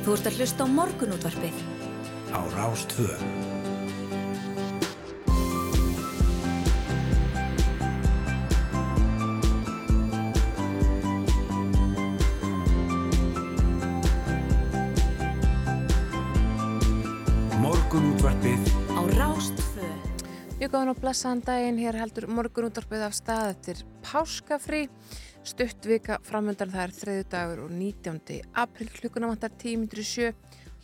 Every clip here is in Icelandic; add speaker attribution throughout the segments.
Speaker 1: Þú ert að hlusta á morgunútvarpið.
Speaker 2: Á Rástvö. Morgunútvarpið
Speaker 1: Á Rástvö.
Speaker 3: Mjög góðan og blessaðan daginn, hér heldur morgunúttarpið af stað eftir páskafrí. Stutt vika framöndan það er þriðu dagur og 19. april klukkuna vantar 10.07.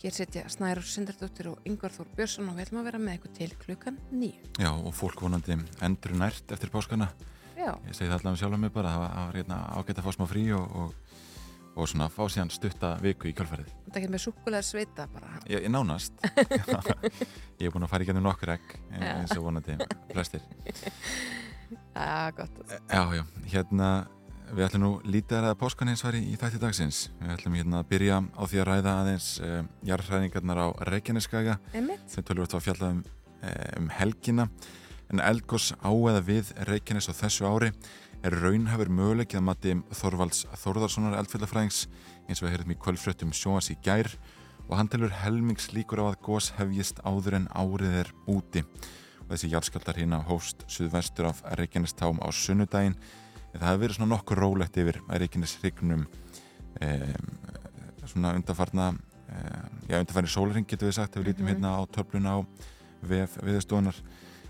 Speaker 3: Hér setja Snæður Sindardóttir og Yngvar Þór Björnsson og við ætlum að vera með eitthvað til klukkan 9.
Speaker 4: Já, og fólk vonandi endur nært eftir páskana.
Speaker 3: Já,
Speaker 4: Ég segi það allavega sjálf um mig bara, það var, það var hérna, ágætt að fá smá frí og, og, og svona fá síðan stutta viku í kjálfærið.
Speaker 3: þetta ekki með súkulega sveita bara.
Speaker 4: Ég, ég nánast. ég er búin að fara í gennum nokkur
Speaker 3: Já.
Speaker 4: eins og vonandi flestir.
Speaker 3: Já, gott.
Speaker 4: Já, já, hérna við ætlum nú lítið að ræða páskan hins væri í þætti dagsins. Við ætlum hérna að byrja á því að ræða aðeins um, jarðhræðingarnar á Reykjaneskaga sem tölur að fjallað um, eh, um helgina. En eldgós á eða við Reykjanes á þessu ári er raunhafur möguleikið að mati Þorvalds Þórðarssonar eldfjöldafræðings eins og við heyrðum í kvöldfröttum sjóas í gær og hann telur helmings líkur á að gós hefjist áður en árið er úti. Og þessi jarðskjaldar hérna hóst suðvestur af Reykjanestám á sunnudaginn en það hefur verið svona nokkur rólegt yfir Reykjanes hrygnum um, svona undarfarna um, já undarfarni sólring getur við sagt ef við lítum hérna á töfluna á VF viðstofunar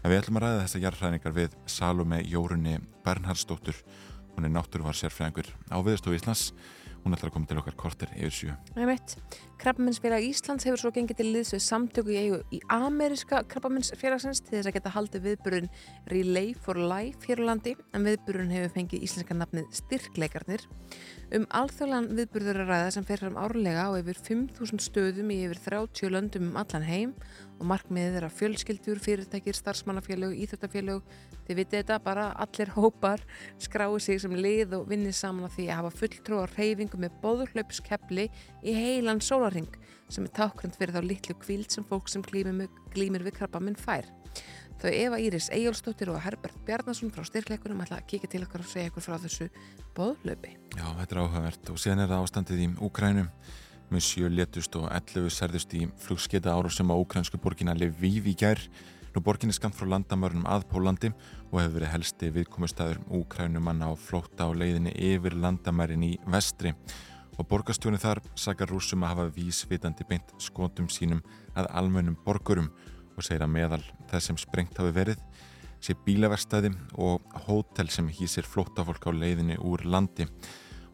Speaker 4: en við ætlum að ræða þessar jarðhræðingar við Salome Jórunni Bernhardsdóttur hún er náttúruvar sérfræðingur á viðstofu Íslands. Hún ætlar að koma til okkar korter yfir sjö.
Speaker 3: Krabbamennsfélag Íslands hefur svo gengið til liðs við samtöku í eigu í Ameriska Krabbamennsfélagsins til þess að geta haldið viðburun Relay for Life hér á landi en viðburun hefur fengið íslenska nafnið Styrkleikarnir. Um alþjóðlan viðburður að ræða sem fer fram árlega á yfir 5.000 stöðum í yfir 30 löndum um allan heim og markmiðið er að fjölskyldur, fyrirtækir, starfsmannafélög, íþjóttafélög, þið vitið þetta bara allir hópar skrái sig sem lið og vinni saman á því að hafa fulltrú á reyfingu með bóðurhlaupskepli í heilan sólarring sem er tákrand fyrir þá litlu kvíld sem fólk sem glýmir, glýmir við krabba minn fær. Þau Eva Íris Eyjólfsdóttir og Herbert Bjarnason frá styrkleikunum ætla að kíka til okkar og segja ykkur frá þessu bóðurhlaupi.
Speaker 4: Já, þetta er áhugavert og síðan er það ástandið í Úkrænum með sjö letust og 11 særðust í flugsketa árásum á úkrænsku borgina Lviv í gær. Nú borgin er skamt frá landamörnum að Pólandi og hefur verið helsti viðkomustæður úkrænumanna á flótta á leiðinni yfir landamærin í vestri. Og borgastjóni þar sakar rúsum að hafa vísvitandi beint skotum sínum að almennum borgurum og segir að meðal þess sem sprengt hafi verið sé bílaverstæði og hótel sem hýsir flóttafólk á leiðinni úr landi.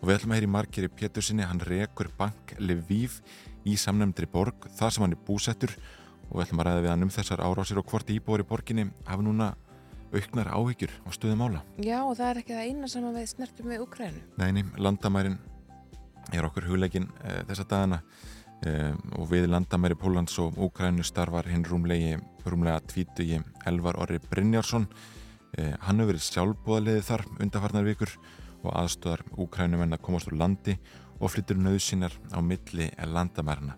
Speaker 4: Og við ætlum að heyra í Margeri Pétursinni, hann rekur bank Lviv í samnefndri borg, þar sem hann er búsettur og við ætlum að ræða við hann um þessar árásir og hvort íbúar í borginni hafa núna auknar áhyggjur á stöðum ála.
Speaker 3: Já, og það er ekki það eina sem að við snertum við Ukrænu.
Speaker 4: Neini, landamærin er okkur hugleikin e, þessa dagana e, og við landamæri Pólans og Úkrænu starfar hinn rúmlegi, rúmlega tvítugi Elvar Orri Brynjarsson. E, hann hefur verið sjálfbúðaliðið þar undarfarnar vikur og aðstöðar Úkrænumenn að komast úr landi og flyttur nöðsynjar á milli landamærina.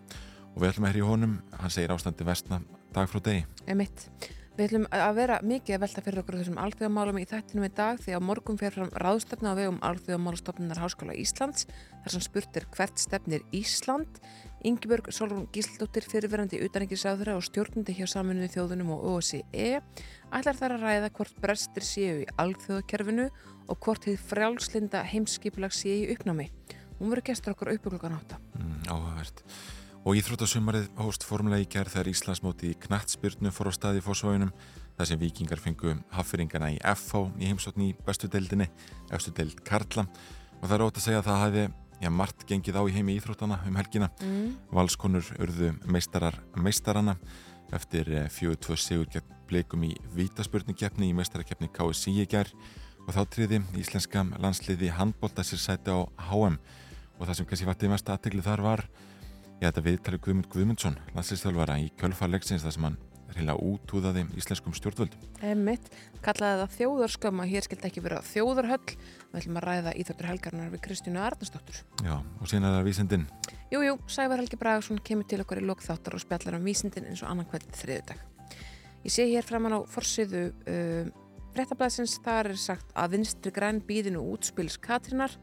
Speaker 4: Og við ætlum að heyra í honum, hann segir ástandi vestna dag frá degi.
Speaker 3: Emitt. Við ætlum að vera mikið að velta fyrir okkur þessum alþjóðamálum í þættinum í dag því að morgun fer fram ráðstefna á vegum alþjóðamálastofnunar Háskóla Íslands þar sem spurt er hvert stefnir Ísland. Yngibjörg Solrún Gísldóttir fyrirverandi utanengisáðura og stjórnundi hjá saminuði þjóðunum og OSCE ætlar þar að ræða hvort brestir séu í alþjóðakerfinu og hvort þið frjálslinda heimskipulag séu í uppnámi. Hún verður gestur okkur uppi klokkan átta.
Speaker 4: Mm. Og íþróttasumarið hóst formulega í gerð þegar Íslandsmóti í knattspyrnu fór á staði í fósvöginum þar sem vikingar fengu haffyringana í FH í heimsókn í bestu deildinni, efstu deild Karla og það er ótt að segja að það hafi já, margt gengið á í heimi íþróttana um helgina.
Speaker 3: Mm.
Speaker 4: Valskonur urðu meistarar meistarana eftir 4-2 sigur gegn bleikum í vítaspurningkeppni í meistarakeppni KSI í gerð og þá triði íslenska landsliði handbólta sér sæti á HM og það sem kannski vattið mest aðtegli þar var ég þetta viðtalið Guðmund Guðmundsson landsliðstjálfara í kjölfarleiksins þar sem hann reyna útúðaði íslenskum stjórnvöldum.
Speaker 3: Emmitt, kallaði það þjóðarskömm að hér skildi ekki vera þjóðarhöll. Við ætlum að ræða íþjóttur helgarnar við Kristjánu Arnarsdóttur.
Speaker 4: Já, og síðan er það vísindin.
Speaker 3: Jújú, Sævar Helgi Bragarsson kemur til okkur í lokþáttar og spjallar um vísindin eins og annan kvöld þriðudag Ég sé hér framann á forsiðu uh, frettablaðsins, þar er sagt að vinstri græn býðinu útspils Katrínar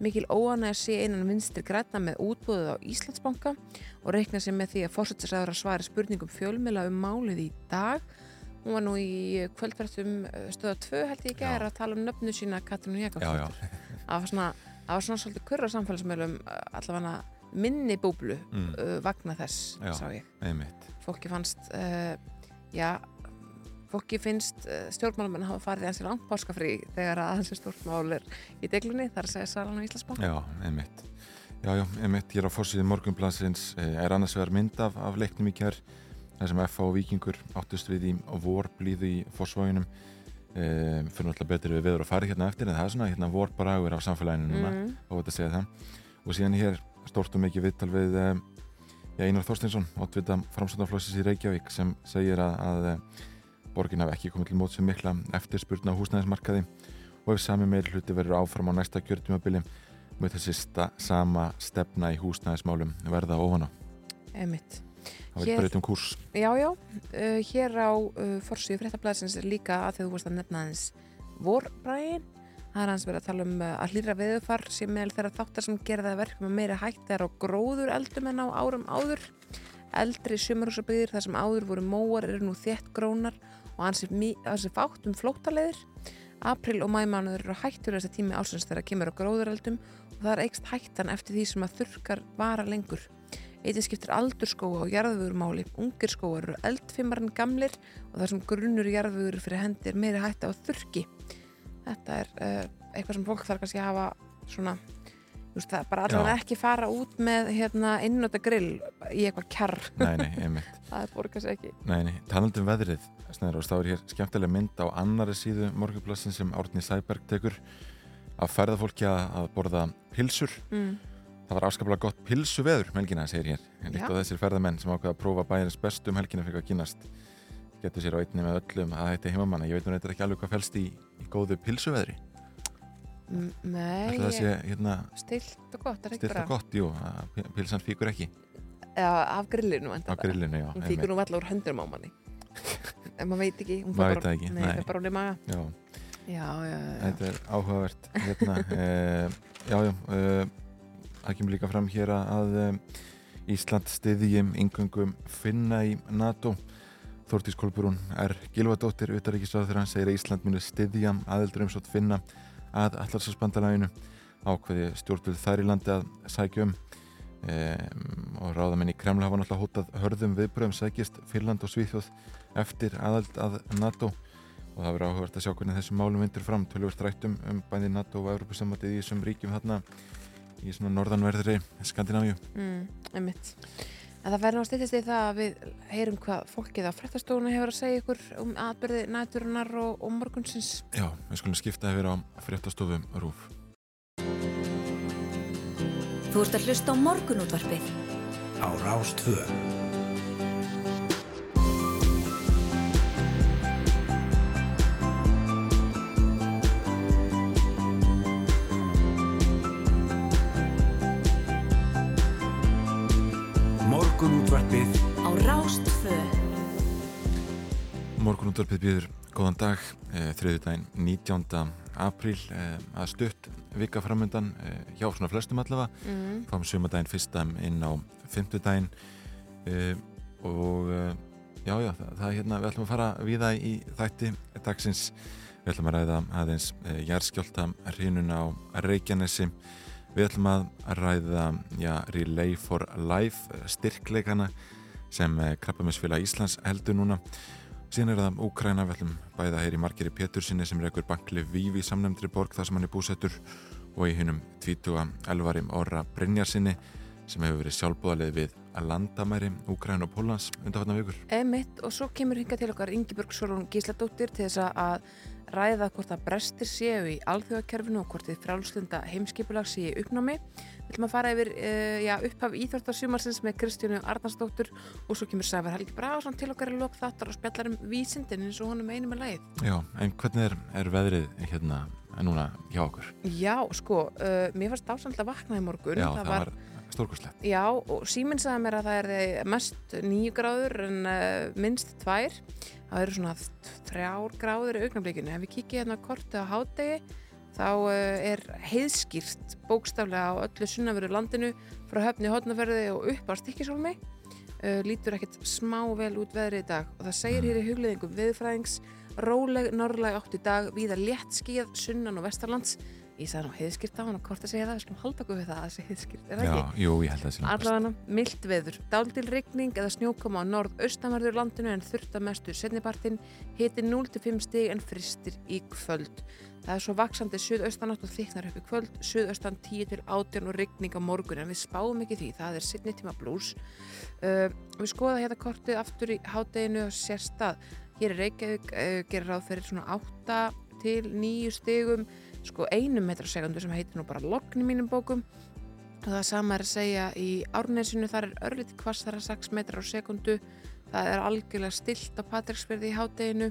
Speaker 3: Mikil óanæg sé einan vinstri græna með útbúðið á Íslandsbanka og reikna sér með því að fórsettisræður að svari spurningum fjölmila um málið í dag. Hún var nú í kvöldverðum stöða 2 held ég
Speaker 4: Já.
Speaker 3: að tala um nöfnu sína Katrínu
Speaker 4: já,
Speaker 3: Það var svona, svona svolítið kurra samfélagsmeilum allavega minni búblu
Speaker 4: Mm.
Speaker 3: uh, vagna þess,
Speaker 4: Já.
Speaker 3: sá ég.
Speaker 4: einmitt
Speaker 3: Fólki fannst, uh, já, fólki finnst uh, stjórnmálamenn hafa farið eins og langt páskafrí þegar að stjórnmál er í deglunni, þar segja Salan og Íslandsbank.
Speaker 4: Já, einmitt. Já, já, einmitt, ég er á fórsíði morgunblansins, er annars vegar mynd af, af leiknum í kjær, þar sem F.A. og Víkingur áttust við í vorblíðu í fórsvóginum, e, fyrir náttúrulega betur við veður að fara hérna eftir, en það er svona hérna vorbragur á samfélaginu núna,
Speaker 3: Mm.
Speaker 4: á þetta að segja það. Og síðan hér stórt og mikið viðtal við e, já, Einar Þorstinsson, ótvita framstöndarflósis í Reykjavík, sem segir að, að e, borgin hafi ekki komið til móts við mikla eftirspurna á húsnæðismarkaði og ef sami meir hluti verður áfram á næsta kjörtjumabili með þessi sta, sama stefna í húsnæðismálum verða ofan á.
Speaker 3: Einmitt.
Speaker 4: Það verður breytum kúrs.
Speaker 3: Já, já, uh, hér á uh, forsíðu fréttablaðsins er líka að þegar þú vorst að nefna aðeins vorbræðin. Það er hans verið að tala um uh, að hlýra veðufar sem meðal þeirra þáttar sem gerða verkum að meira hægt er á gróður eldum en á árum áður. Eldri sumarhúsabyggðir þar sem áður voru móar eru nú þétt grónar og hansi, hansi fátt um flóttaleiðir. April og mæmánuður eru hættur þessi tími ásins þegar kemur á gróðureldum og það er eikst hættan eftir því sem að þurrkar vara lengur. Eitinn skiptir aldurskóa og jarðvögurmáli. Ungir skóar eru eldfimmar en gamlir og þar sem grunnur jarðvögur fyrir hendi er meiri hætta á þurki. Þetta er uh, eitthvað sem fólk þarf kannski að hafa svona, veist það, bara allavega
Speaker 4: Já.
Speaker 3: ekki fara út með hérna innóta grill í eitthvað kjarr.
Speaker 4: Nei, nei, einmitt.
Speaker 3: það er borga sig ekki.
Speaker 4: Nei, nei, talandi um veðrið, snæður og stáður hér skemmtilega mynd á annari síðu morgunblassin sem Árni Sæberg tekur að ferða fólki að, borða pilsur.
Speaker 3: Mm.
Speaker 4: Það var afskaplega gott pilsuveður um helgina, segir hér. Líkt
Speaker 3: Já.
Speaker 4: á þessir ferðamenn sem ákveða að prófa bæjarins bestu um helgina fyrir að kynast. Getur sér á einni með öllum að þetta er heimamanna. Ég veit nú reyndar ekki alveg hvað felst í, í góðu pilsuveðri.
Speaker 3: M- Nei,
Speaker 4: sé hérna
Speaker 3: stilt og gott,
Speaker 4: stilt og gott, jú, pilsan fíkur ekki
Speaker 3: Já, af grillinu væntanlega.
Speaker 4: grillinu, já.
Speaker 3: Hún fíkur nú alltaf úr höndunum á manni. en maður veit ekki. hún
Speaker 4: Maður
Speaker 3: bara-
Speaker 4: veit það ekki,
Speaker 3: Nei,
Speaker 4: nei.
Speaker 3: það er bara hún í maga.
Speaker 4: Já,
Speaker 3: Já, já, já.
Speaker 4: þetta er áhugavert hérna, e, já, já e, það kemur líka fram hér að, að e, Ísland stiðjum yngöngum finna í NATO Þórtís Kolburún er Gilvadóttir utaríkisráð þegar hann segir að Ísland muni stiðja aðeldur um svo finna að allarsasbandalæginu ákveði stjórnvöld þær í landi að sækja um, og ráðamenn í Kreml hafa náttúrulega hótað hörðum viðbröðum sækist Finland og Svíþjóð eftir aðeld að NATO. Og það verður áhugavert að sjá hvernig þessum málum vindur fram. Tölvöld rættum um bæði NATO og Európa-samvætið í þessum ríkjum þarna í svona norðanverðri Skandinavíu.
Speaker 3: Mm, það verður ná stýttist í það að við heyrum hvað fólkið á fréttastofunni hefur að segja ykkur um atbyrði næturinnar og, og morgunsins.
Speaker 4: Já, við skulum skipta yfir á fréttastofum Rúf
Speaker 1: Þú ert að hlusta á morgunútvarpið.
Speaker 2: á Rástvö. Morgunútvarpið
Speaker 1: Á Rástvö.
Speaker 4: Morgunútvarpið býður góðan dag eh, þriðjudaginn 19. apríl eh, að stutt vika framöndan eh, hjá svona flestum allavega
Speaker 3: Mm.
Speaker 4: fáum sumadaginn fyrstam inn á fymtudaginn og já, já, það, það er hérna við ætlum að fara viða í þætti dagsins, við ætlum að ræða aðeins jarðskjálta hrínuna á Reykjanesi við ætlum að ræða já, Relay for Life styrkleikana sem Krabbaminsfélag Íslands heldur núna síðan er það Úkræna, við ætlum bæða heyri Margeri Pétursinni sem rekur bankli Vívi samnefndri borg þar sem hann er búsettur og í hinnum 20. elvarim Orra Brynjarsinni sem hefur verið sjálfbúðalið við að landamæri Úkræn og Pólans undanfarnar vikur.
Speaker 3: Emitt og svo kemur hinga til okkar Ingibjörg Solon Gísladóttir til þess að ræða hvort að brestir séu í alþjóðakerfinu og hvort þið frálslunda heimskipulag séu uppnámi. Við ætlum að fara yfir uh, já, upphaf íþórtarsumarsins með Kristjánu Arnarsdóttur og svo kemur Sævar Helgi Braðarsson til okkar í lok þáttar og spjallar um vísindin eins og honum einu með lagið.
Speaker 4: Já, en hvernig er, er veðrið hérna núna hjá okkur?
Speaker 3: Já, sko, uh, mér fannst ásamt að vakna í morgun.
Speaker 4: Já, það, var stórkurslegt.
Speaker 3: Já, og síminn sagði mér að það er mest nýju gráður en uh, minnst tvær. Það eru svona þrjár gráður í augnablikinu. Ef við kíkja hérna kortið á hádegi þá uh, er heiðskýrt bókstaflega á öllu sunnaveru landinu frá höfni hodnaferði og upp á stikkisólmi uh, lítur ekkert smá vel út veðri í dag og það segir hér í hugleðingum viðfræðings róleg norðlæg átt í dag víða létt skíð sunnan og vestarlands ég sagði nú heiðskýrt á hann og hvort að segja það við skulum halda okkur við það að það sé heiðskýrt er það
Speaker 4: Já,
Speaker 3: ekki?
Speaker 4: jú, ég held að það sé best.
Speaker 3: Allavega mild veður, dáldil rigning eða snjókoma á norð-austanverður landinu en þurft að mestu setnipartin hiti 0-5 stig en fristir í kvöld. Það er svo vaksandi suðaustanátt og þyknar upp í kvöld, suðaustan 10-18 og rigning á morgun en við spáum ekki því, það er setni tíma blús. Uh, við skoða hérna kortið aftur í hádeginu og sérstað. Hér er Reykjavík, uh, gerir ráð fyrir svona 8 til 9 stigum, sko einum metra segundu sem heitir nú bara logn í mínum bókum. Og það sama er að segja í Árnesinu þar er örlítið kvassara 6 metrar á sekundu það er algjörlega stilt á Patræksferði í hádeginu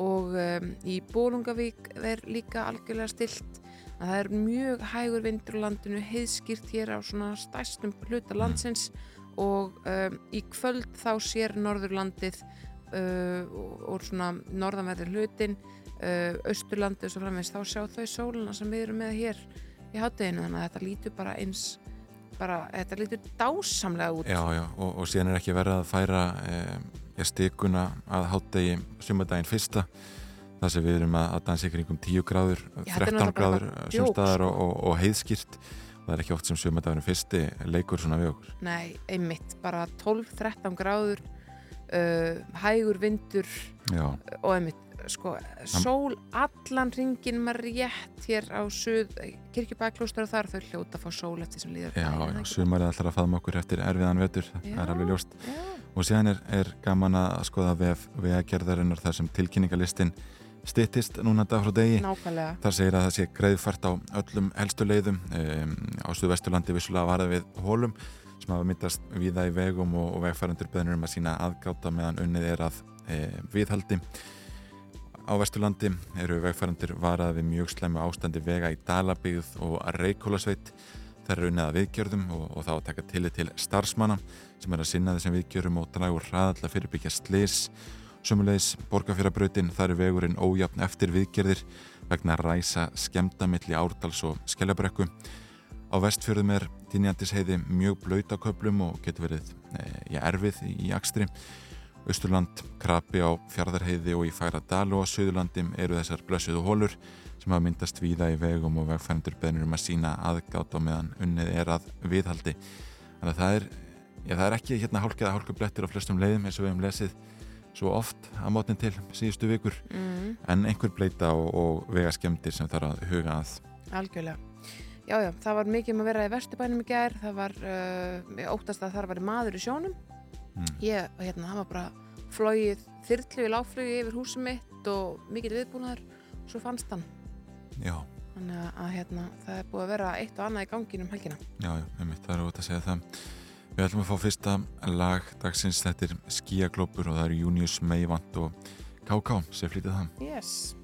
Speaker 3: og um, í Bólungavík er líka algjörlega stilt það er mjög hægur vindur á landinu heiðskýrt hér á svona stæstum hluta landsins og um, í kvöld þá sér Norðurlandið uh, og, og svona norðanverður hlutin uh, Austurlandið og svo framvegis þá sjá þau sóluna sem við erum með hér í hátteginu þannig að þetta lítur bara eins bara, þetta lítur dásamlega út.
Speaker 4: Já, já, og, og síðan er ekki verið að færa e, stikuna að hátdegi sumardaginn fyrsta þar sem við erum að, að dansa ykkur ykkur 10 gráður,
Speaker 3: Já, þetta er
Speaker 4: 13
Speaker 3: náttúrulega bara
Speaker 4: gráður sumstaðar
Speaker 3: djók,
Speaker 4: og, og, og heiðskýrt. Það er ekki oft sem sumardaginn fyrsti leikur svona við okkur.
Speaker 3: Nei, einmitt, bara 12-13 gráður uh, hægur vindur
Speaker 4: Já,
Speaker 3: og einmitt, sko, sól allan ringin maður rétt hér á suð, kirkjubæklústar og þar þau hljóta að fá sól eftir sem líður
Speaker 4: já, já sumarið ætlar að faðma okkur eftir erfiðan vetur,
Speaker 3: Já.
Speaker 4: það er alveg ljóst
Speaker 3: Já,
Speaker 4: og síðan er, er gaman að skoða vef vegagerðarinnar þar sem tilkynningalistin styttist núna dag frá degi
Speaker 3: nákvæmlega
Speaker 4: Þar segir að það sé greiðfært á öllum helstu leiðum um, á Suðvesturlandi vissulega varða við hólum sem hafa myndast víða í vegum og, og vegfærandur beðnur um að sína aðgáta meðan unnið er að e, viðhaldi. Á Vesturlandi eru vegfærandur varað við mjög slemmu ástandi vega í Dalabíð og Reykjólasveit. Það eru að viðgjörðum og, og þá að taka tillit til starfsmanna sem er að sinna þessum viðgjörðum og dragur hraðalla fyrirbyggja slis. Sumulegis borgarfjörðabrautin þar er vegurinn ójafn eftir viðgerðir vegna ræsa skemdamilli árdals og skellabrekku. Á vestfjörðum er Dynjandis heiði mjög blöyt á köplum og getur verið e, ja, erfið í, í akstri. Östurland, Krabi á Fjardarheiði og í Færadal og á Suðurlandi eru þessar blössuðu hólur sem hafa myndast víða í vegum og vegfærandur beðnur um að sína aðgátt á meðan unnið er að viðhaldi. Þannig að það er, já, það er ekki hérna hálkiða hálkublettir á flestum leiðum eins og við hefum lesið svo oft að mótnin til síðustu vikur.
Speaker 3: Mm,
Speaker 4: en einhver bleita og, og vegaskemdir sem þarf að huga að.
Speaker 3: algjörlega. Já, já, það var mikið um að vera í Vesturbænum í gær. Það var, uh, óttast að það var maður í sjónum
Speaker 4: Mm.
Speaker 3: ég, hérna, það var bara flóið þyrlu í láflugi yfir húsum mitt og mikið viðbúnaður og svo fannst hann
Speaker 4: Já,
Speaker 3: þannig að, að hérna, það er búið að vera eitt og annað í gangin um helgina
Speaker 4: já, já, einmitt, það er út að segja það. Við ætlum að fá fyrsta lag dagsins, þetta er Skíaglópur og það eru Június Meivand og KK sem flytið það.
Speaker 3: Yes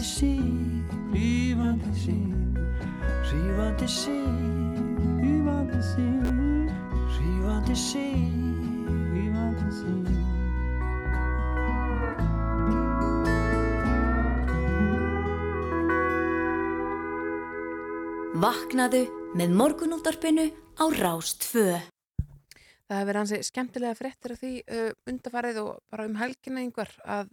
Speaker 2: Rífandi sín, rífandi sín Rífandi sín, rífandi sín Rífandi sín, rífandi sín
Speaker 1: Vaknaðu með morgunúldarpinu á Rástfö.
Speaker 3: Það hefur verið hansi skemmtilega fréttir af því uh, undarfarið og bara um helgina einhver að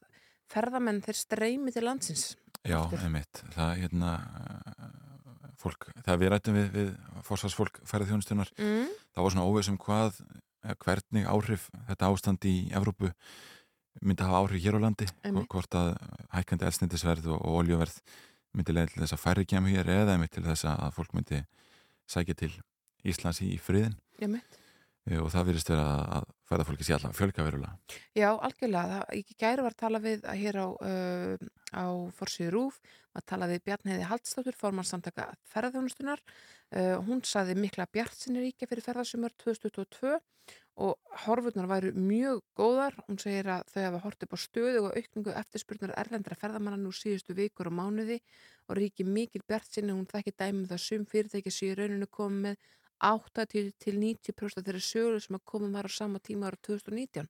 Speaker 3: ferðamenn þeir streymi til landsins.
Speaker 4: Já, einmitt. Það hérna fólk, þegar við rættum við, við fórsvarsfólk færið þjónustunar,
Speaker 3: Mm.
Speaker 4: það var svona óveð sem hvað, eða hvernig áhrif þetta ástand í Evrópu myndi hafa áhrif hér á landi,
Speaker 3: Einmitt.
Speaker 4: hvort að hækkandi elsnindisverð og, og oljuverð myndi leiða til þess að færri kemur hér eða einmitt til þess að fólk myndi sækja til Íslands í, í friðin
Speaker 3: Ég mitt.
Speaker 4: Eh, og það virðist vera að- að ferðarfólki sé alltaf fjölga verulega.
Speaker 3: Já, algjörlega. Í gæri var að tala við að hér á, uh, á Forsíðu Rúf, að tala við Bjarnheiði Haldstóttur, formann samtaka ferðarþjónustunar. Uh, hún saði mikla bjartsinni ríkja fyrir ferðarsumar 2022 og horfurnar væru mjög góðar. Hún segir að þau hafa hort upp á stöðu og aukningu eftirspurnar erlendra ferðamanna nú síðustu vikur og mánuði og ríki mikil bjartsinni. Hún þekki dæmið það sum fyrirtæki í rauninu komið með 80 til 90% þeirra sögur sem að komið var á sama tíma ára 2019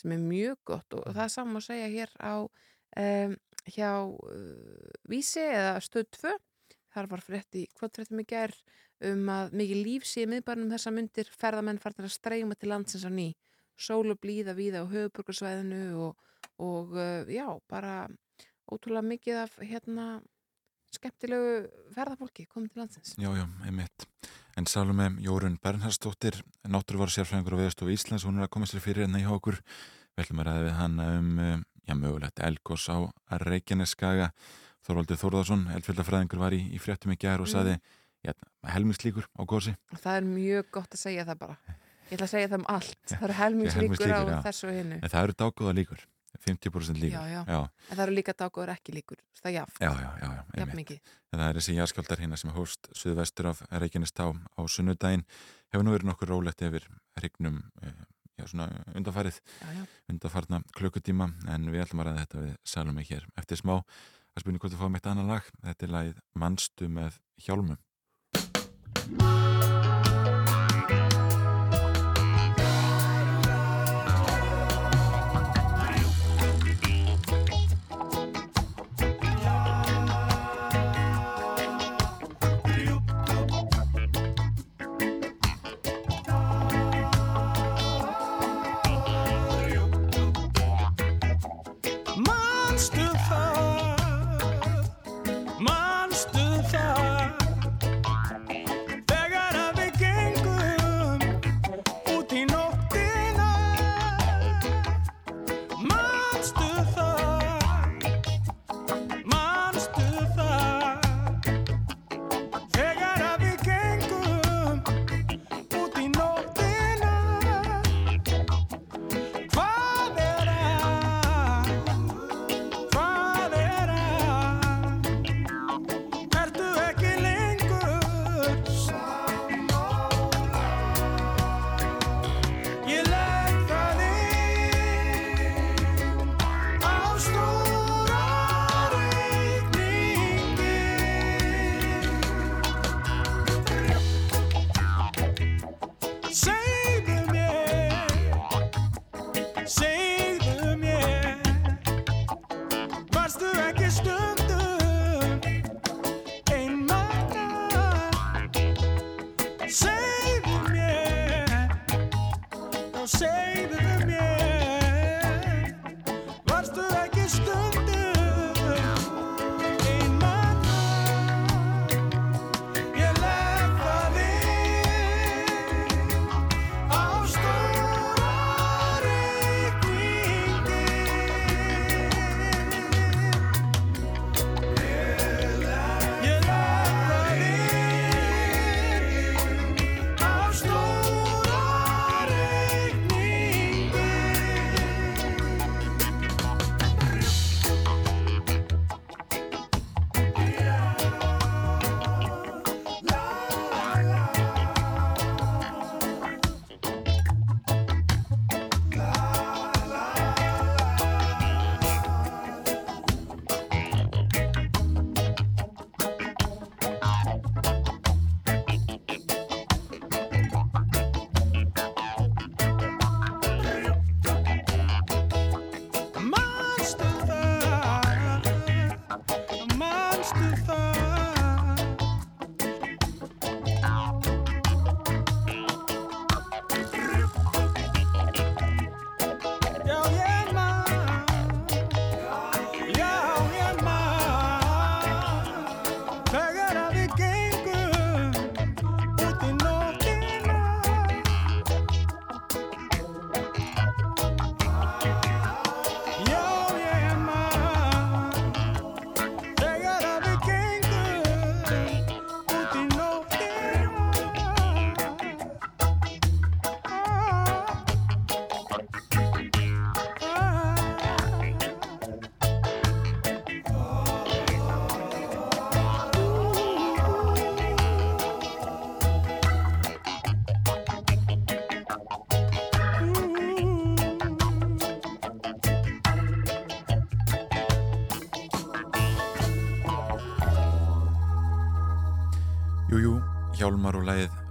Speaker 3: sem er mjög gott. Og það er saman að segja hér á um, hjá uh, Vísi eða stöð 2 þar var frétti, hvað fréttum í gær um að mikið líf sé miðbarnum þessa myndir ferðamenn farnir að streyma til landsins á ný. Sól og blíða víða á höfuburgarsvæðinu og, og uh, já, bara ótrúlega mikið af hérna skemmtilegu ferðafólki komið til landsins.
Speaker 4: Já, já, einmitt. En Salome Jórun Bernhardsdóttir, náttúruvar sérfræðingur á Veðustofu Íslands, hún er að koma sér fyrir hérna hjá okkur. Við ætlum að ræða við hann um, um, já, mögulegt Elgós á Reykjaneskaga. Þorvaldur Þórðarsson, eldfjöldafræðingur, var í, í fréttum í gær og
Speaker 3: Mm.
Speaker 4: saði, já, helmingslíkur á gósi.
Speaker 3: Það er mjög gott að segja það bara. Ég ætla að segja það um allt. Það eru helmingslíkur á þessu og hinnu.
Speaker 4: En það eru dágóða líkur, 50% líkur.
Speaker 3: Já, já.
Speaker 4: Já,
Speaker 3: En það eru líka dagur ekki líkur. Það er jafn,
Speaker 4: já, já, já, já
Speaker 3: jafn
Speaker 4: einmitt.
Speaker 3: mikið.
Speaker 4: En það er þessi jarðskjaldar hérna sem hóst suðvestur af Reykjanestá á sunnudaginn. Hefur nú verið nokkur rólegt yfir hrygnum. Já,
Speaker 3: já.
Speaker 4: undarfarna klukkutíma en við ætlum að ræða þetta við Salome hér eftir smá að spynja hvort við fáum eitt annan lag þetta er lagið Manstu með hjálmum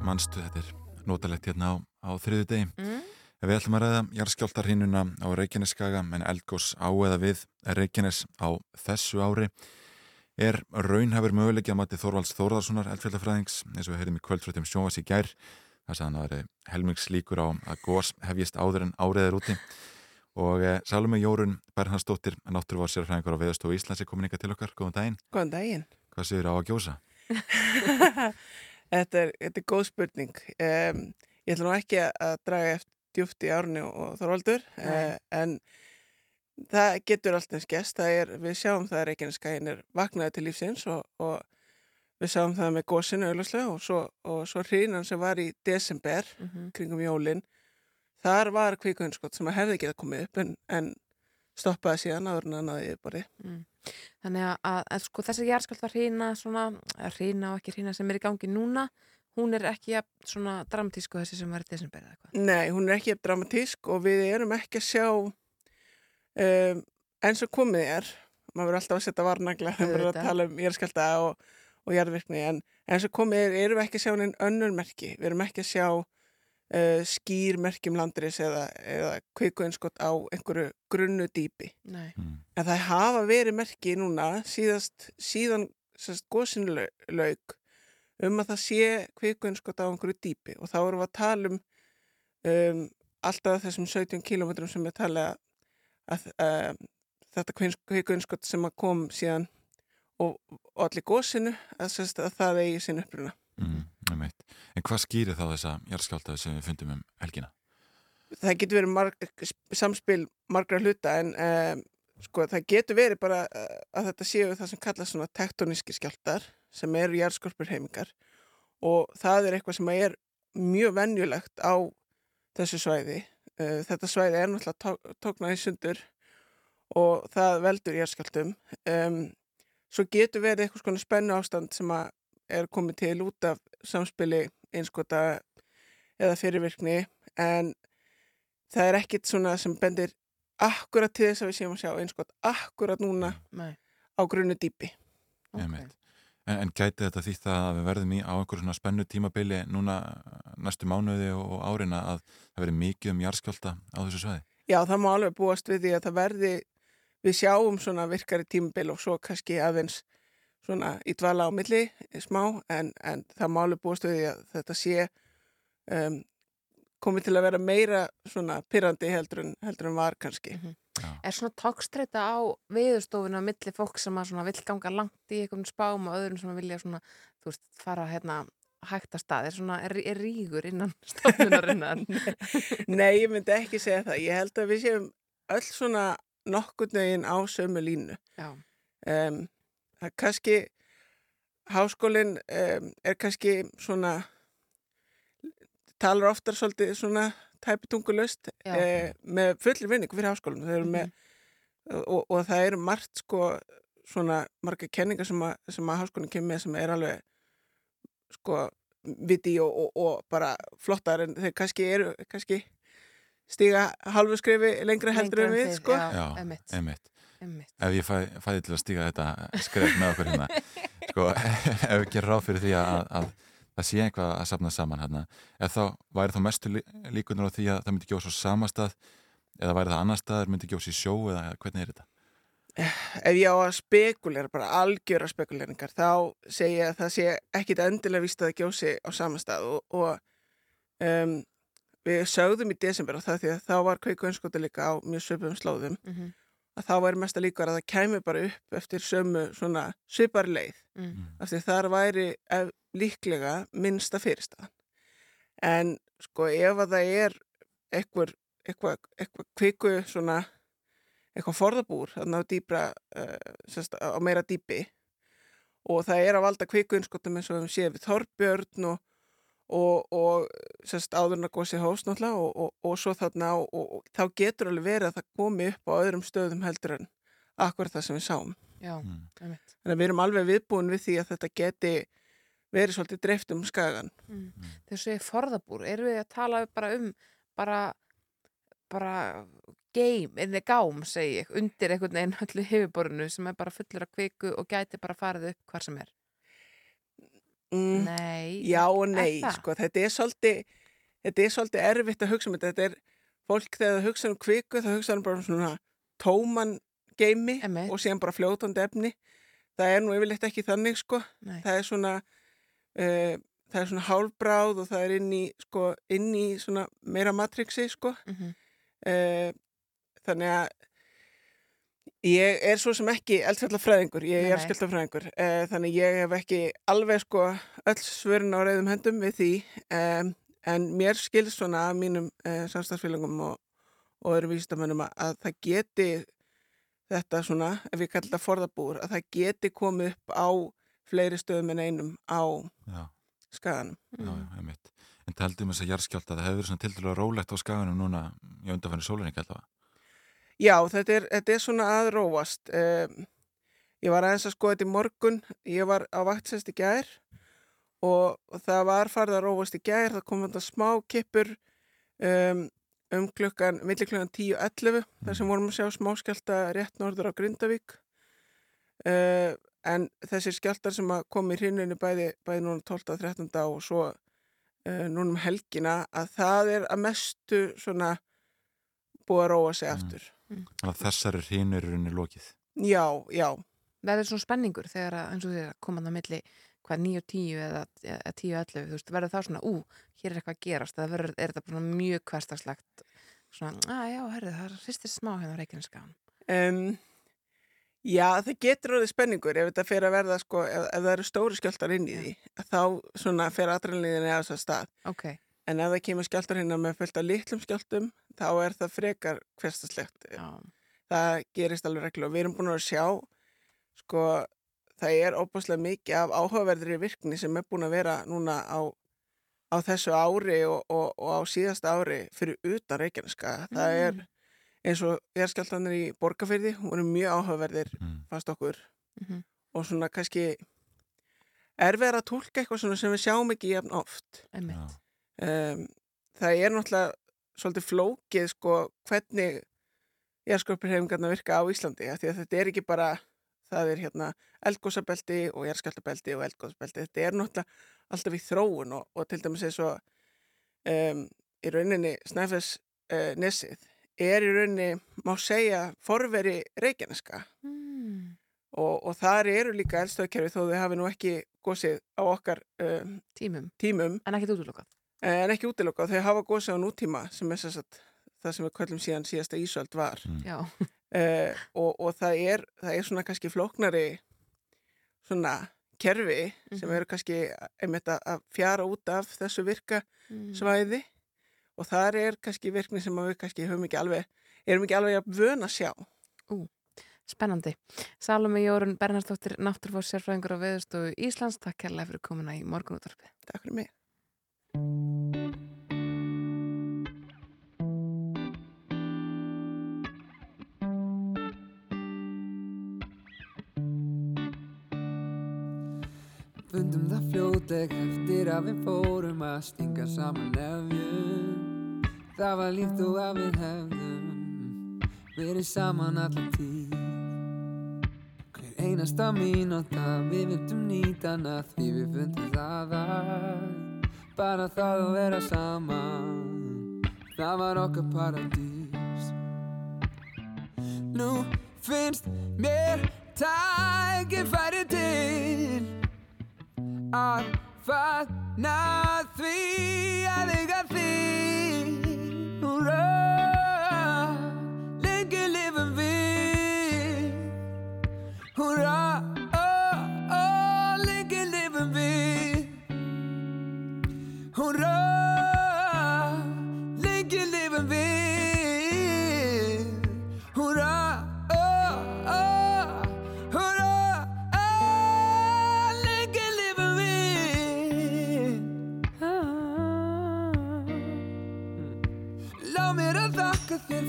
Speaker 4: mannstu, þetta er notalegt hérna á, á þriðu degi.
Speaker 3: Mm.
Speaker 4: Við ætlum að ræða jarðskjáltarhinuna á Reykjaneskaga en eldgós á eða við Reykjanes á þessu ári er raunhafur möguleiki að mati Þorvalds Þórðarssonar eldfjöldafræðings eins og við heyrðum í kvöldfröttum sjónvas í gær þess að hann var helmingslíkur á að gós hefjist áður en áriðir úti og eh, Salome Jórun Bernhardsdóttir náttúruvar sérfræðingur á Veðastofu Íslands er komin ykkar til okkar, góðan daginn
Speaker 5: Góðan daginn.
Speaker 4: Hvað séður á að gjósa?
Speaker 5: þetta, er, þetta er góð spurning. Um, ég ætla nú ekki að draga eftir djúft í árni og Þorvaldur, uh, en það getur allt eins gæst. Það er, við sjáum það að Reykjaneskæin er vaknaði til lífsins og, og við sjáum það með gósinu auðvitað og svo, svo hrínan sem var í desember
Speaker 3: Mm -hmm.
Speaker 5: kringum jólin. Þar var kvíkunnskott sem að hefði getað komið upp en, en stoppaði síðan áður en að náði yfirbori.
Speaker 3: Mm. Þannig að, að, að sko, þessi jarðskjálfta hrína, svona, að hrína og ekki hrína sem er í gangi núna, hún er ekki svona dramatísku þessi sem var í desember eða eitthvað.
Speaker 5: Nei, hún er ekki dramatísk og við erum ekki að sjá um, eins og komið er maður verður alltaf að setja varnagla þegar maður er að tala um jæðskjálta og, og jarðvirkni en eins og komið er erum við ekki að sjá neinn önnur merki við erum ekki að sjá uh, skýr merkjum landris eða, eða kveikuinskott á einhverju grunnu dýpi
Speaker 3: Nei.
Speaker 4: Mm.
Speaker 5: en það hafa verið merki núna síðast, síðan lauk um að það sé kveikuinskott á einhverju dýpi og þá erum við að tala um, um alltaf þessum 17 kilometrum sem við tala að um, þetta kveikuinskott sem að kom síðan og, og allir gósinu að, að það eigi sinn uppruna.
Speaker 4: Mm. En hvað skýrir þá þessa jarðskjáltaði sem við fundum um helgina?
Speaker 5: Það getur verið marg, samspil margra hluta en um, sko, það getur verið bara uh, að þetta séu það sem kallast svona tektoníski skjáltar sem eru jarðskorpur heimingar og það er eitthvað sem er mjög venjulegt á þessu svæði. Uh, þetta svæði er náttúrulega tó, tóknað í sundur og það veldur jarðskjáltum. Um, svo getur verið eitthvað svona spennu ástand sem að er komið til út af samspili einskota eða fyrirvirkni en það er ekkit svona sem bendir akkurat til þess að við séum að sjá einskot akkurat núna
Speaker 3: Nei.
Speaker 5: á grunnu dýpi.
Speaker 3: ok.
Speaker 4: Einmitt. En, en gæti þetta því það að við verðum í á einhverjum svona spennu tímabili núna næstu mánuði og, árina að það verði mikið um jarðskjálta á þessu svæði?
Speaker 5: Já, það má alveg búast við því að það verði, við sjáum svona virkari tímabil og svo kannski aðeins svona í dvala á milli smá en, en það má alveg búast við því að þetta sé um, komið til að vera meira svona pyrrandi heldur en, heldur en var kannski.
Speaker 3: Mhm.
Speaker 4: Já.
Speaker 3: Er svona tókstreita á viðurstofuna á milli fólk sem að svona vill ganga langt í einhvern spám og öðrum sem vilja svona, þú veist, fara hérna hægt að stað, er svona, er, er rígur innan stofnunarinnar?
Speaker 5: Nei, ég myndi ekki segja það. Ég held að við séum öll svona nokkurn veginn á sömu línu.
Speaker 3: Já,
Speaker 5: Um, það er kannski, háskólinn um, er kannski svona, talar oftar svolítið svona tæpitungulöst eh, með fullir vinningu fyrir háskólinn. Mm
Speaker 3: Mhm.
Speaker 5: með, og, og það eru margt sko svona marga kenningar sem að, sem að háskólinn kemur með sem er alveg sko viti og, og, og bara flottar en þeir kannski eru kannski stíga halvu skrifi lengra heldur en við sko.
Speaker 3: Já, einmitt.
Speaker 4: Ef ég fæ, fæði til að stíga þetta skref með okkur hérna, sko, ef við gerum ráð fyrir því að, að það sé eitthvað að safna saman hérna, ef þá væri þá mestu lí- líkurnar á því að það myndi gjósa á sama stað eða væri það annar staðar, myndi gjósa í sjó eða hvernig er þetta?
Speaker 5: ef ég á að spekulera, bara algjöra spekuleringar, þá segi ég að það sé ekkit endilega víst að það gjósi á sama stað og, og um, við sögðum í desember og það því að þá var kveiku önskóta líka á mjög söpum slóðum.
Speaker 3: Mm
Speaker 5: að þá væri mesta líkar að það kæmi bara upp eftir sömu svona svipar leið.
Speaker 3: Mm.
Speaker 5: af því þar væri ef, líklega minnsta fyrirstaðan. En sko ef að það er eitthvað, eitthvað, kviku svona eitthvað forðabúr þarna á dýbra uh, sérst, á meira dýpi og það er að valda kvikuinskotum eins og við séum við Þorbjörn og, og, og sérst, áðurna gósi hóst náttúrulega og, og, og svo þarna og, og þá getur alveg verið að það komi upp á öðrum stöðum heldur en akkur það sem við sáum.
Speaker 3: Já,
Speaker 4: Mm.
Speaker 5: Þannig að við erum alveg viðbúin við því að þetta geti verið svolítið dreift um skagan.
Speaker 3: Mm. Þegar segir forðabúr, erum við að tala bara um bara, bara geim, einnig gám, segi ég, undir einhvern veginn öllu hefurborinu sem er bara fullur af kviku og gæti bara farið upp hvar sem er.
Speaker 5: Mm,
Speaker 3: Nei.
Speaker 5: já og nei,
Speaker 3: það?
Speaker 5: sko, þetta er svolítið þetta er svolítið erfitt að hugsa um þetta þetta er fólk þegar það hugsa um kviku þá hugsa um bara svona tóman geimi
Speaker 3: Einmitt.
Speaker 5: og síðan bara fljótandi efni það er nú yfirleitt ekki þannig sko
Speaker 3: Nei.
Speaker 5: það er svona uh, það er svona hálfbráð og það er inn í sko, inn í svona meira matrixi sko
Speaker 3: Mhm.
Speaker 5: uh, þannig að ég er svo sem ekki eldfjallafræðingur, ég er
Speaker 3: nei.
Speaker 5: skjaldafræðingur uh, þannig ég hef ekki alveg sko öll svörin á reyðum höndum við því um, en mér skilst svona af mínum uh, samstagsfélagum og, og öðrum vísindamönnum að, að það geti þetta svona, ef ég kalli þetta forðabúr, að það geti komið upp á fleiri stöðum en einum á
Speaker 4: Já,
Speaker 5: skaganum.
Speaker 4: já, já, einmitt. En taldum þess að jarðskjálta, það hefur verið svona til dælu rólegt á skaganum núna í undanfæri sólaringi allavega.
Speaker 5: Já, þetta er, þetta er svona aðrófast. Um, ég var aðeins að skoða þetta í morgun, ég var á vaktsest í gær og, og það var farið að rófast í gær, það kom þetta smá kippur um, um klukkan, milli klukkan 10.11 þar sem vorum að sjá smáskjálta rétt norður á Grindavík. Uh, en þessir skjáltar sem kom í hrinnunni bæði, bæði núna 12. og 13. og svo uh, núna um helgina að það er að mestu svona búið að róa sig
Speaker 4: Mm.
Speaker 5: aftur.
Speaker 4: Þannig að þessari hrinur er unni lokið.
Speaker 5: Já, já,
Speaker 3: verður svona spenningur þegar að, eins og því að koma það milli hvað 9 og 10 eða, eða 10 og 11 þú veist, verður það svona, ú, hér er eitthvað að gerast það verður, er þetta bara svona mjög hverstagslegt svona, að já, herrið, það sýstir smá hérna á Reykjanesskagan
Speaker 5: um, já, það getur orðið spenningur ef þetta fer að verða, sko, ef, ef það eru stóri skjáltar inn í því, þá svona fer aðrænliðinni á þess að stað.
Speaker 3: ok,
Speaker 5: En ef það kemur skjáltar hérna með fullt af litlum skjáltum, þá er það frekar hverstaslegt.
Speaker 3: já,
Speaker 5: Það gerist alveg reglulega. Við erum búin að sjá, sko, það er óbúslega mikið af áhugaverðri virkni sem er búin að vera núna á, á þessu ári og, og, og á síðasta ári fyrir utan Reykjaneska. Það er eins og jarðskjáltanir í Borgafyrði, voru mjög áhugaverðir
Speaker 4: Mm.
Speaker 5: fannst okkur
Speaker 3: Mhm.
Speaker 5: og svona kannski erfið að tólka eitthvað svona sem við sjáum ekki jafn oft. Um, það er náttúrulega svolítið flókið sko hvernig jarðskorpurhefingarna virka á Íslandi af því að þetta er ekki bara það er hérna eldgósabelti og jarðskjáltabelti og eldgósabelti, þetta er náttúrulega alltaf í þróun og, og til dæmis eins og um, í rauninni Snæfess uh, nesið er í rauninni, má segja, forveri reykjaneska.
Speaker 3: Mm.
Speaker 5: og, og þar eru líka eldstöðkerfi þó þau hafi nú ekki gósið á okkar um,
Speaker 3: tímum,
Speaker 5: tímum.
Speaker 3: En ekkert útlokað
Speaker 5: en ekki útiloka þau hafa gósið á nútíma sem er þess að það sem við köllum síðan síðasta ísöld var.
Speaker 4: Mm.
Speaker 3: já,
Speaker 5: uh, og, og það er það er svona kannski flóknari svona kerfi sem
Speaker 3: Mhm.
Speaker 5: eru kannski einmitt að- að fjara út af þessu virka
Speaker 3: mm.
Speaker 5: svæði. Og þar er kannski virkni sem að við kannski höfum ekki alveg erum ekki alveg að vöna sjá
Speaker 3: spennandi. Salome Jórun Bernhardsdóttir Náttúrfórs sérfræðingur á Veðurstofu Íslands takk kærlega fyrir komuna í morgunúttarpi
Speaker 5: Takk fyrir mig
Speaker 2: Fundum það fljótleg eftir að við fórum að stinga saman nefjum. Það var líkt og að við hefðum verið saman allan tíð. Hver einasta mínúta við vildum nýtana því við fundum það að Bara það að vera saman, það var okkar paradís. Nú finnst mér tækifæri til að fagna því að eiga þig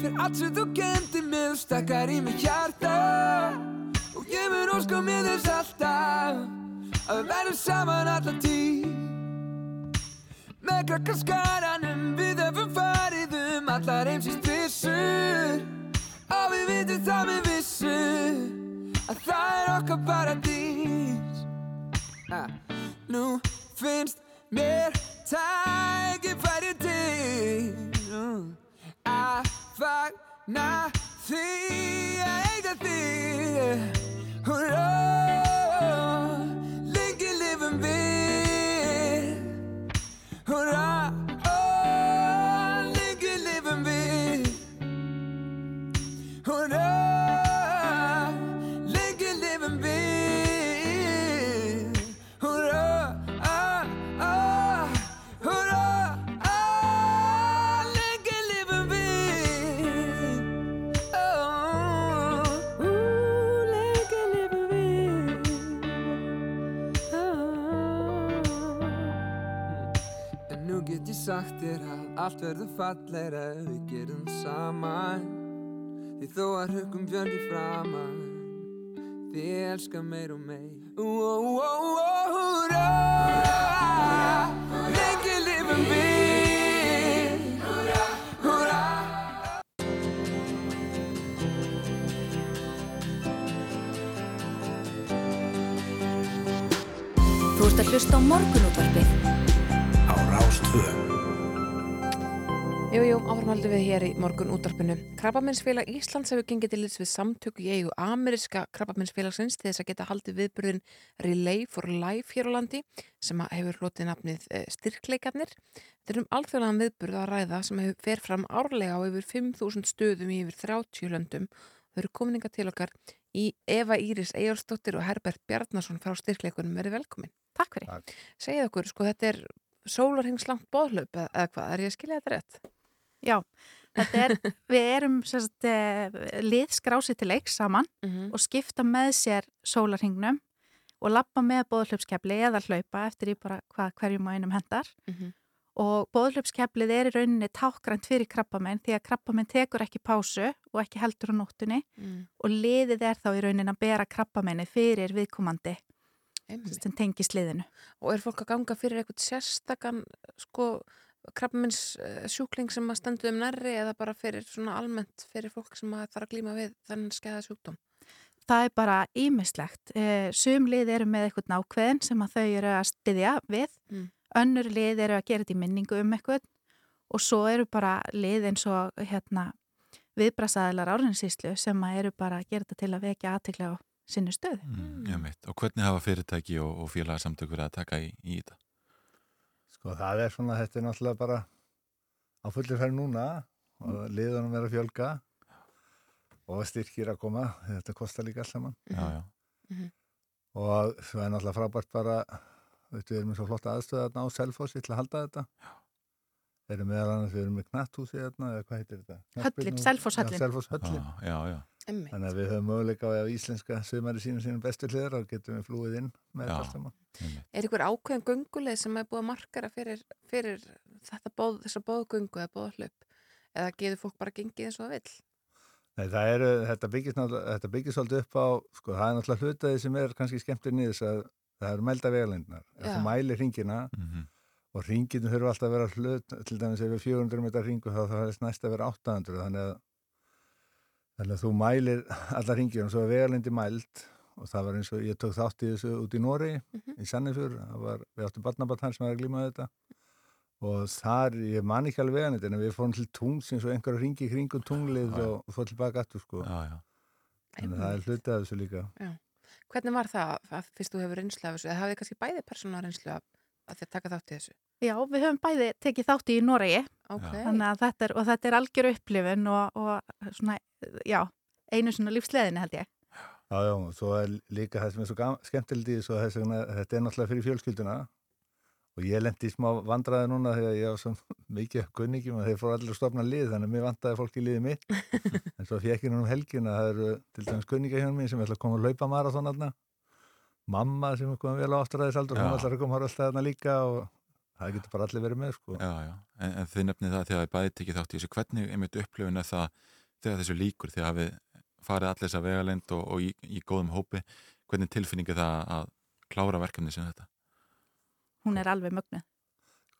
Speaker 2: fyrir allt sem þú kendi mig og stakkar í mig hjarta. Og ég mun óska mér þess alltaf að við verðum saman allan tíð. Með krakkaskaranum við höfum farið um allar heimsins trissur Og við vitum það með vissu að það er okkar paradís. Ah. Nú finnst mér tækifæri fagna allt verður fallegra ef við gerum saman. Því þó að hrökkum björn í framan Þið elska meir og meir. Húrra! Lengi lifum við. Húrra, húrra!
Speaker 1: Þú ert að hlusta á morgunútvarpið
Speaker 3: Jú, jú, áframhaldum við hér í morgun útdarpinu. Krabbamennsfélag Íslands hefur gengið til liðs við samtöku í eigu ameríska krabbamennsfélagsins til þess að geta haldið viðburðin Relay for Life hér á landi sem að hefur hlotið nafnið eh, styrkleikarnir. Þetta er um alþjóðlegan viðburð að ræða sem hefur fer fram árlega á yfir 5.000 stöðum í yfir 30 löndum. Þau eru kominninga til okkar í Eva Íris Ejórsdóttir og Herbert Bjarnason frá styrkleikunum. Verið velkomin.
Speaker 6: Takk fyrir.
Speaker 3: Segið okkur, sko, þetta er sólarhengslangt boðhlaup eða eða hvað, er ég að skilja þetta rétt?
Speaker 6: Já, er, við erum sérst, lið skrási til leiks saman
Speaker 3: Mm
Speaker 6: og skipta með sér sólarhingnum og lappa með bóðhlaupskepli eða hlaupa eftir í bara hvað hverjum á einum hendar
Speaker 3: -hmm.
Speaker 6: og bóðhlaupskeplið er í rauninni tákgrænt fyrir krabbamenn því að krabbamenn tekur ekki pásu og ekki heldur á nóttunni
Speaker 3: mm.
Speaker 6: og liðið er þá í rauninni að bera krabbamenni fyrir viðkomandi sem tengist liðinu.
Speaker 3: Og er fólk að ganga fyrir eitthvað sérstakann sko krabbamins sjúkling sem að stendu um nærri eða bara fyrir svona almennt fyrir fólk sem að þarf að glíma við þennan skeiða sjúkdóm?
Speaker 6: Það er bara ímislegt. Sum lið eru með eitthvað nákveðin sem að þau eru að styðja við.
Speaker 3: Mm.
Speaker 6: Önnur lið eru að gera þetta í minningu um eitthvað og svo eru bara lið eins og hérna, viðbrasaðilar árinsíslu sem að eru bara að gera þetta til að vekja aðtikla á sinni stöðu.
Speaker 4: Mm, ég veit. Og hvernig hafa fyrirtæki og, og félagsamtök verið að taka í, í þetta?
Speaker 7: Sko það er svona, þetta er náttúrulega bara á fullir færð núna og liðunum er að fjölga og styrkir að koma, þetta kostar líka alls saman
Speaker 4: Já, já.
Speaker 7: og það er náttúrulega frábært bara, veitu, við erum með svo flotta aðstöða á Selfossi til að halda þetta Við erum meðal annars, við erum með knatthúsi hérna, eða hvað heitir þetta?
Speaker 6: Höllin, Selfosshöllin.
Speaker 7: Já, Selfosshöllin.
Speaker 4: Já, já, já.
Speaker 3: Einmitt.
Speaker 7: Þannig að við höfum möguleika á að íslenska sömari sínum sínum bestu hliður og getum við flúið inn með þetta allt saman.
Speaker 3: Er ykkur ákveðin gönguleið sem er búið að markara fyrir, fyrir þetta bóð, þessa bóðgöngu eða bóðhlaup? Eða getur fólk bara gengið eins og það vill?
Speaker 7: Nei, það eru, þetta byggist, þetta byggist svolítið upp á, sko, það er náttúrulega hlutaði sem er kannski skemmtir niður að það eru mælda vegalendnar. Ef
Speaker 3: Já.
Speaker 7: þú mælir ringina
Speaker 4: Mm
Speaker 7: og ringinu þurfa alltaf að vera hlut, til dæmis ef við 400 metrar ringu þá það er næst að vera 800, þannig að, þannig að þú mælir alla ringina og svo er vegalendi mæld og það var eins og ég tók þátt í þessu út í Nóri, í Sannifjör, það var, við áttum barnabarn hans sem var að glíma við þetta og þar, ég man ekki alveg veganett en við fórum til tungs eins og einhverja ringi í kringum tunglið
Speaker 4: Já, já.
Speaker 7: og, og fór tilbaka aftur sko.
Speaker 4: Já, já.
Speaker 7: Þannig að það er hluti af þessu líka.
Speaker 3: Hvernig var það að fyrst þú hefur reynslu af þessu? Eða hafið kannski bæði persóna reynslu af að þið taka þátt í þessu?
Speaker 6: Já, við höfum bæði tekið þátt í Noregi.
Speaker 3: Ok.
Speaker 6: þannig að þetta er, og þetta er algjör upplifun og, og svona, já, einu svona lífsleðinu held ég.
Speaker 7: Já, já, og svo er líka það sem er svo skemmtilegt í þessu að þess vegna, þetta er náttúrulega fyrir fjölskylduna. Og ég lendi í smá vandræði núna þegar ég var svo mikið kunningjum og þeir fóru allir að stopna lið þannig að mér vantaði fólk í liðið mitt. En svo fekk ég nú um helgin að það eru til dæmis kunningja hjá mér sem ætla að koma að laupa marathon aðna mamma sem er komið vel á áttræðisaldur hún ætlar að koma að rölda þarna líka og það getur bara allir verið með sko.
Speaker 4: Já, já. En, en þið nefnið það þegar þið bæði tekið þátt í þessu. Hvernig einmitt upplifun er það þegar þessu líkur, þegar hafið farið allir þessa vegalend og, og í, í góðum hópi, hvernig tilfinningi það að klára verkefni sem þetta?
Speaker 6: Hún er alveg mögnuð.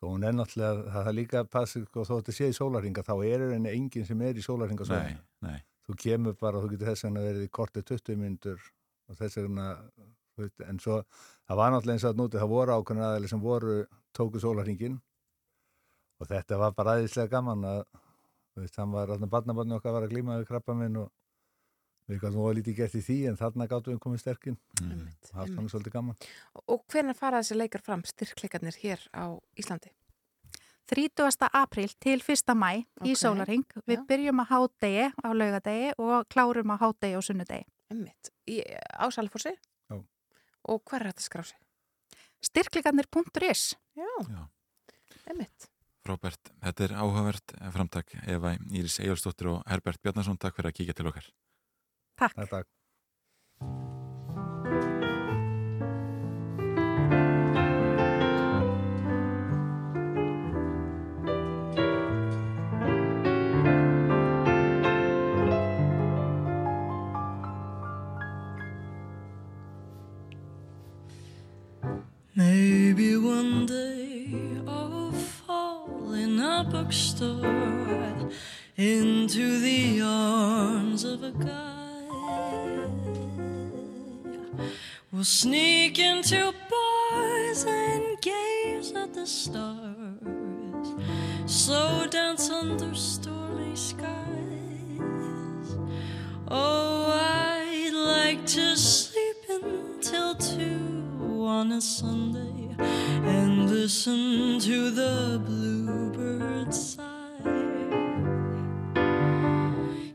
Speaker 7: og hún er náttúrulega, það er líka að passa sko, þó að þetta sé í sólarringa, þá er henni enginn sem er í
Speaker 4: nei.
Speaker 7: þú kemur bara, þú getur þess vegna verið í kortið 20 myndur og þess vegna en svo það var náttúrulega eins og að núti það voru ákveðin aðeins sem voru tóku sólarhingin og þetta var bara aðeinslega gaman að veist, hann var alltaf barnabarni okkar var að glíma við krabba minn og við gáttum óa lítið gert í því en þarna gáttum við komið sterkinn
Speaker 4: Mm.
Speaker 7: og haft hann svolítið gaman
Speaker 3: Og hvernig fara þessi leikar fram styrkleikarnir hér á Íslandi?
Speaker 6: 30. apríl til 1. mæ í
Speaker 3: Ok,
Speaker 6: sólarhing. Við byrjum að hádegi á laugadegi og klárum að hádegi á sunnudegi.
Speaker 3: Emmitt, á Salfossi?
Speaker 7: Já.
Speaker 3: Og hver er þetta að
Speaker 6: Styrkleikarnir.is
Speaker 3: Já,
Speaker 4: Já.
Speaker 3: emmitt.
Speaker 4: Frábært, þetta er áhugavert framtak Eva Íris Egilstóttir og Herbert Bjarnason, takk fyrir að kíkja til okkar.
Speaker 6: Takk.
Speaker 7: Þetta
Speaker 8: Maybe into the arms of a guy. We'll sneak into bars and gaze at the stars, slow dance under stormy skies. Oh, I'd like to sleep until two on a Sunday and listen to the bluebirds sigh.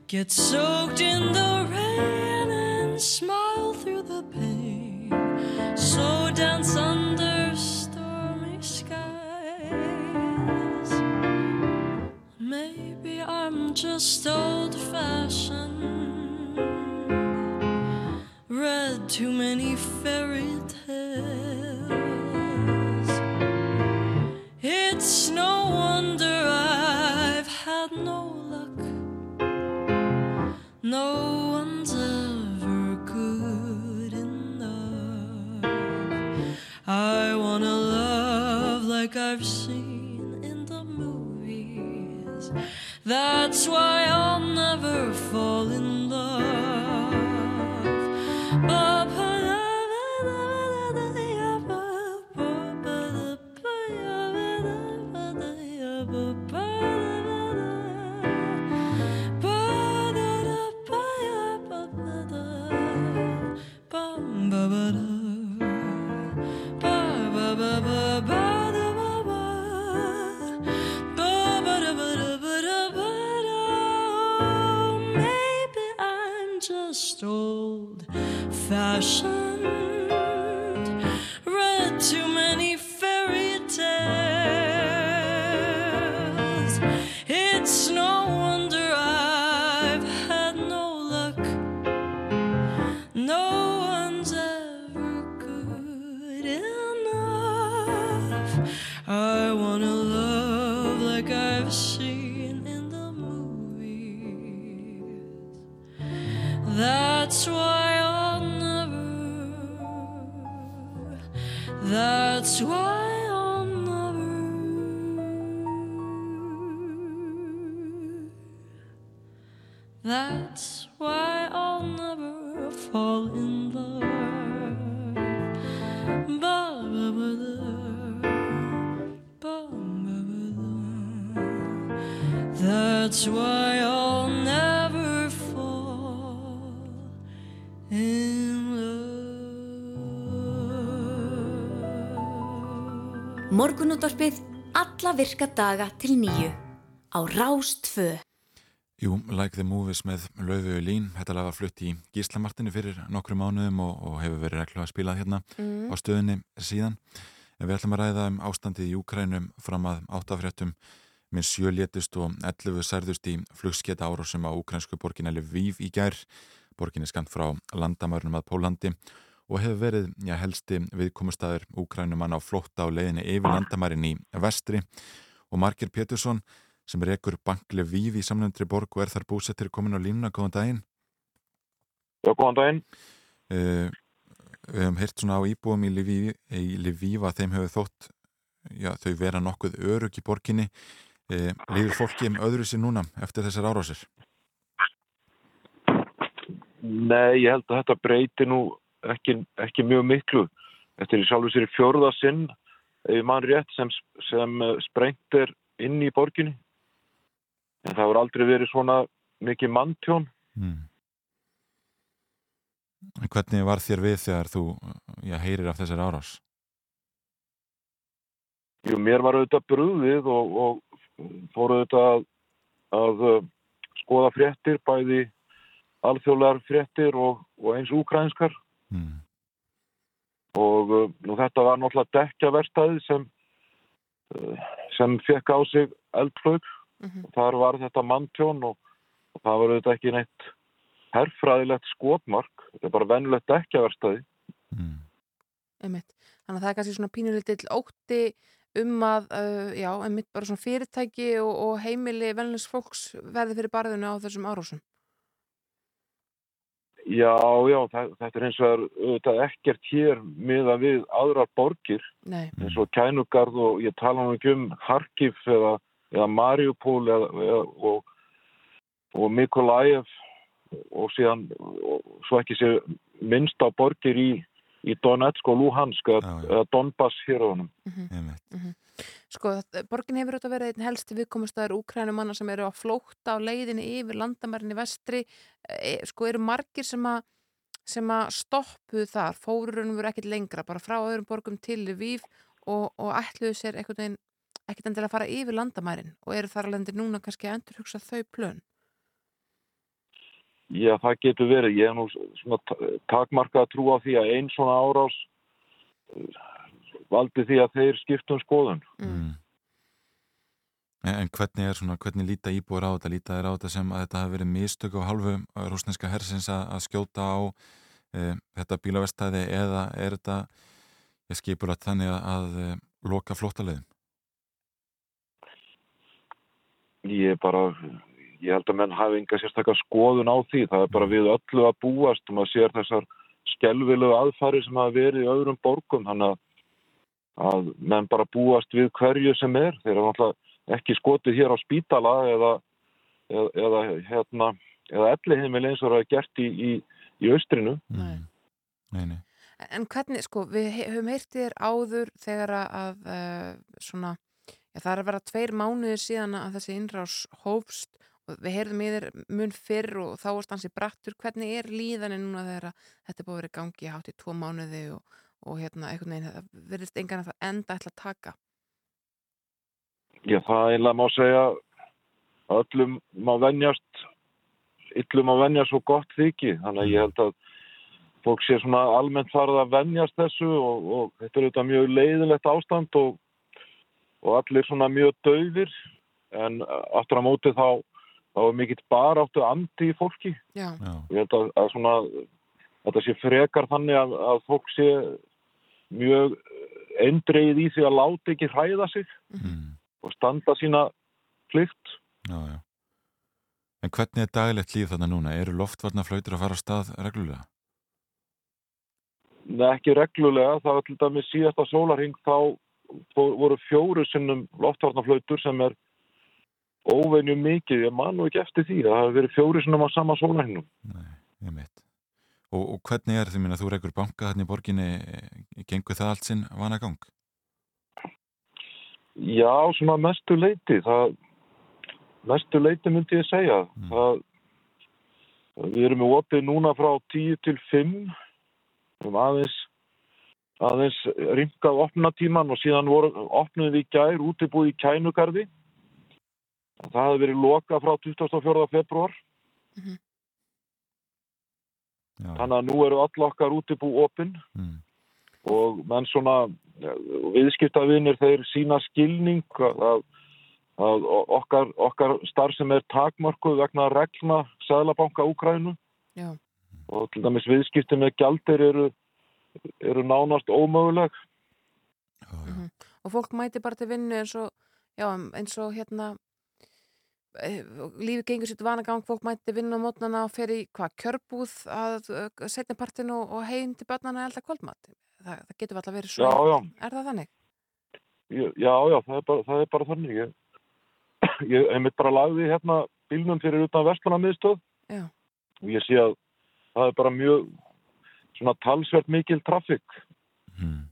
Speaker 8: Get soaked in the rain and smile through the pain. So dance under stormy skies. Maybe I'm just old fashioned. Read too many fairy Why I'll never fall in
Speaker 1: Morgunútvarpið alla virka daga til nýju á Rástfö.
Speaker 4: Jú, Like the Movies með Laufu Lín, þetta lag var flutt í Gíslamartinu fyrir nokkru mánuðum og, og hefur verið reglulega spilað hérna
Speaker 3: Mm.
Speaker 4: á stöðunni síðan. En við ætlum að ræða um ástandið í Úkrænum fram að áttafréttum minn sjö létust og 11 særðust í flugsketa árásum á úkrænsku borginna Lviv í gær. Borgin er skamt frá landamörnum að Pólandi og hefur verið já, helsti viðkomustæður Úkrænumann á flótta á leiðinni yfir landamærin í vestri og Markir Pétursson sem rekur bankle Vív í samlendri borg og er þar búsettir komin á línuna, góðan daginn.
Speaker 9: Já, góðan daginn.
Speaker 4: Uh, við hefum heyrt svona á íbúum í að þeim hefur þótt já, þau vera nokkuð örug í borginni. Uh, Líður fólki um öðru sér núna eftir þessar árásir?
Speaker 9: Nei, ég held að þetta breyti nú ekki, ekki mjög miklu. Er í sjálfu sér í fjörða sinn, ef mann rétt, sem, sem eh, sprengt er inn í borginni. En það voru aldrei verið svona mikið manntjón.
Speaker 4: Mm. Hvernig var þér við þegar þú já, heyrir af þessar árás?
Speaker 9: Jú, mér var auðvitað brúðið og, og fór auðvitað að, að uh, skoða fréttir, bæði alþjóðlegar fréttir og, og eins úkrænskar.
Speaker 4: Mm.
Speaker 9: Og uh, nú, þetta var náttúrulega dekkjaverstaði sem, uh, sem fekk á sig eldflög.
Speaker 3: Mhm.
Speaker 9: Þar var þetta manntjón og, og það var auðvitað ekki neitt herfræðilegt skotmark. Þetta er bara venulegt dekkjaverstaði.
Speaker 4: Mm.
Speaker 3: Einmitt. Þannig að það er kannski svona pínulitill ótti um að, uh, já, einmitt bara svona fyrirtæki og, og heimili venlins fólks verði fyrir barðinu á þessum árásum.
Speaker 9: Já, já, þetta er eins og auðvitað ekkert hér miða við aðrar borgir
Speaker 3: Nei.
Speaker 9: eins og Kænugarð og ég tala nú ekki um Harkif eða, eða Mariupol eða, eða, og, og Mikolæf og síðan og svo ekki sé minnst á borgir í, í Donetsk og Luhansk eða,
Speaker 4: Já, já.
Speaker 9: Donbass hér á honum.
Speaker 4: Einmitt.
Speaker 3: Sko, þetta- borgin hefur auðvitað verið einn helsti viðkomustæður úkrænumanna sem eru á flótta á leiðinni yfir landamærinni vestri. E, sko, eru margir sem að sem að stoppuðu þar, fórurinn voru ekkit lengra, bara frá öðrum borgum til Lviv og, og ætluðu sér einhvern veginn ekkit endilega að fara yfir landamærin og eru þar alveg núna kannski að endur hugsa þau plön.
Speaker 9: Já, það getur verið. Ég er nú svona ta- takmarkað að trúa því að einn svona árás uh, valdi því að þeir skiptum skoðun.
Speaker 4: Mm. En, en hvernig er svona, hvernig líta íbúar á þetta? Líta þeir á þetta sem að þetta hafi verið mistök á halvu rúsneska hersins að, að skjóta á e, þetta bílavestæði eða er þetta ég skipur að þannig að, að e, loka flóttalegin?
Speaker 9: Ég er bara, ég held að menn hafi enga sérstakar skoðun á því. Það er bara við öllu að búast og maður sér þessar skelvilegu aðfari sem hafa verið í öðrum borgum. Þannig að, að menn bara búast við hverju sem er. Þeir eru náttúrulega ekki skotið hér á spítala eða, eða, eða, hérna, eða ellihimil eins og það er gert í, í, í austrinu.
Speaker 3: Nei.
Speaker 4: Nei, nei.
Speaker 3: En hvernig, sko, við höfum heyrtið þér áður þegar að uh, svona, já, það er að vera tveir mánuðir síðan að þessi innrás hófst og við heyrðum í þér mun fyrr og þá varst hansi brattur. Hvernig er líðaninn núna þegar að þetta er búið að vera í gangi hátt í tvo mánuði og, og hérna einhvern veginn, það verðist engan að það enda ætla að taka.
Speaker 9: Já, það eiginlega má segja að öllum má venjast, yllum má venjast svo gott þykji. Þannig að ég held að fólk sé svona almennt farið að venjast þessu og, og þetta er auðvitað mjög leiðilegt ástand og, og allir svona mjög dauðir en aftur á móti þá, þá er mikill bara áttu andi í fólki.
Speaker 3: Já.
Speaker 9: Ég held að, að svona, þetta sé frekar þannig að, að fólk sé mjög eindreið í því að láta ekki hræða sig
Speaker 4: Mm.
Speaker 9: og standa sína plikt.
Speaker 4: Já, já. En hvernig er daglegt líf þarna núna? Eru loftvarnaflautur að fara á stað reglulega?
Speaker 9: Nei, ekki reglulega, það var til dæmis síðasta sólarhing þá voru fjóru sinnum loftvarnaflautur sem er óvenju mikið, ég man nú ekki eftir því, það hefur verið fjóru sinnum á sama sólarhingum.
Speaker 4: Nei, ég mitt. Og, og hvernig er því minna, þú rekur banka þarna í borginni, eh, gengur það allt sinn vanagang?
Speaker 9: Já, svona mestu leiti, það, mestu leiti myndi ég segja.
Speaker 4: Mm.
Speaker 9: Það, við erum í opið núna frá 10 til 5, við erum aðeins, aðeins ringað opnatíman og síðan voru, opnuðum við í gær útibúið í kænugarði. Það hefði verið loka frá 24. februar,
Speaker 4: Já,
Speaker 9: þannig að nú eru all okkar útibú opinn
Speaker 4: mm,
Speaker 9: og menn svona viðskiptavinir þeir sína skilning að, að okkar, okkar starf sem er takmörkuð vegna reglna Sæðlabanka Úkrænu
Speaker 3: já,
Speaker 9: og til dæmis viðskipti með gjaldir eru, eru nánast ómöguleg.
Speaker 4: já, já.
Speaker 3: Mhm. og fólk mæti bara til vinnu eins og, já, eins og hérna Eh, lífi gengur sér vanagang, fólk mætti vinna á mótnana og fer í hvað kjörbúð að eh, setja partin og, og heim til börnana elda kvöldmatt. Það, það getur alltaf verið svo.
Speaker 9: Já, já.
Speaker 3: Er það þannig?
Speaker 9: Já, já, það er bara, það er bara þannig. Ég, ég hef mitt bara lagði hérna bílnum fyrir utan vestlunarmiðstöð og ég sé að það er bara mjög
Speaker 10: svona talsvert mikil
Speaker 4: trafík. Hmm.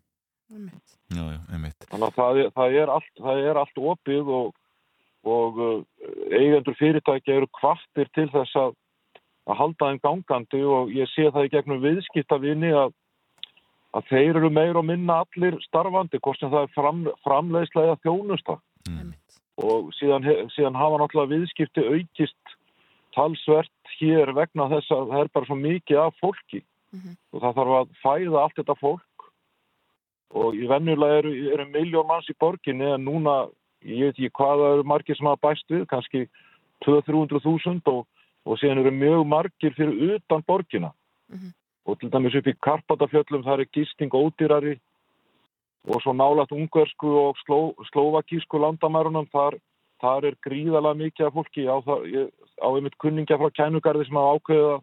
Speaker 10: Þannig að það er, það er allt, allt opið og og eh, eigendur fyrirtækja eru kvartir til þess að, að halda þeim gangandi og ég sé það í gegnum viðskiptavinni að, að þeir eru meir og minna allir starfandi, hvort sem það er fram, framleiðslega þjónusta
Speaker 4: mm.
Speaker 10: og síðan, síðan hafa náttúrulega viðskipti aukist talsvert hér vegna þess að það er bara svo mikið af fólki mm -hmm. og það þarf að fæða allt þetta fólk og í vennulega eru, eru miljón manns í borginni en núna ég veit ekki hvaða eru margir sem hafa bæst við, kannski 200-300.000 og, og síðan eru mjög margir fyrir utan borgina. Mm -hmm. og til dæmis upp í Karpatafjöllum það er gisting ódýrari og svo nálagt ungarsku og sló, slóvakísku landamærunum þar, þar er gríðalega mikið af fólki. Á, á einmitt kunningja frá kænugarði sem hafa ákveðið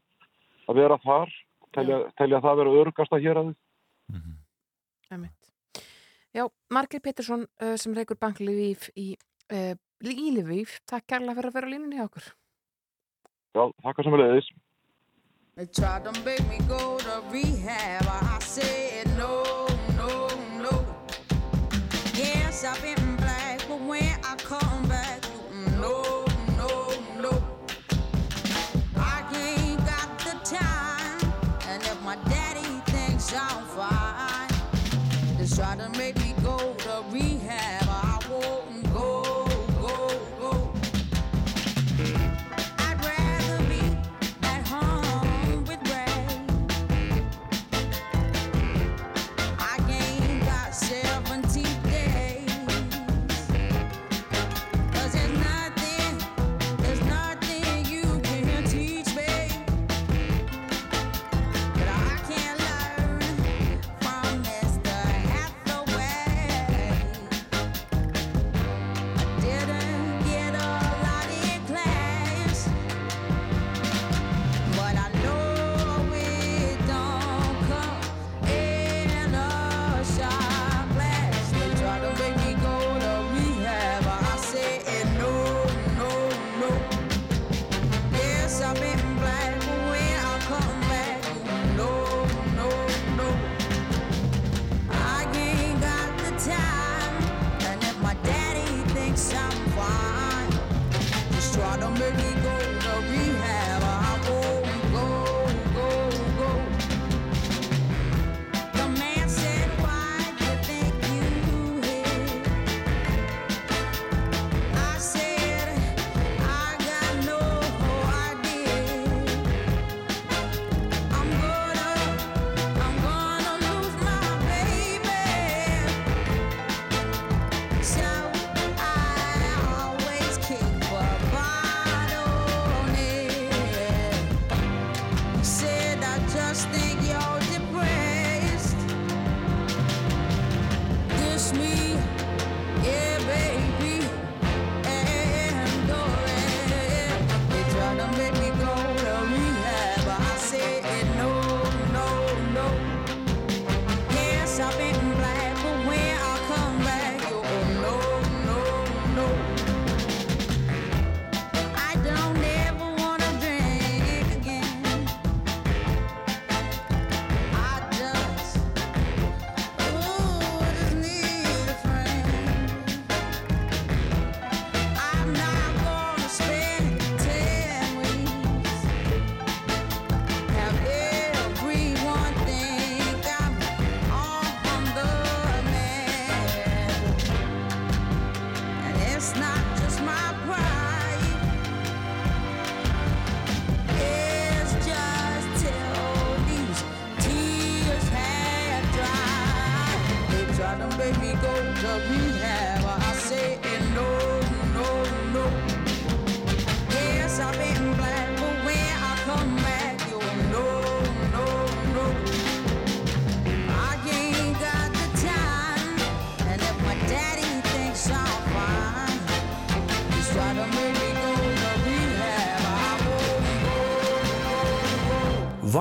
Speaker 10: að vera þar telja, telja það að vera örgasta hér að
Speaker 3: þið mm -hmm. Já, Margir Pettersson eh, sem reykur banklíf í eh, uh, Lílíf, takk kærlega fyrir að vera líninni á okkur.
Speaker 10: Já, takk að sem við leiðis.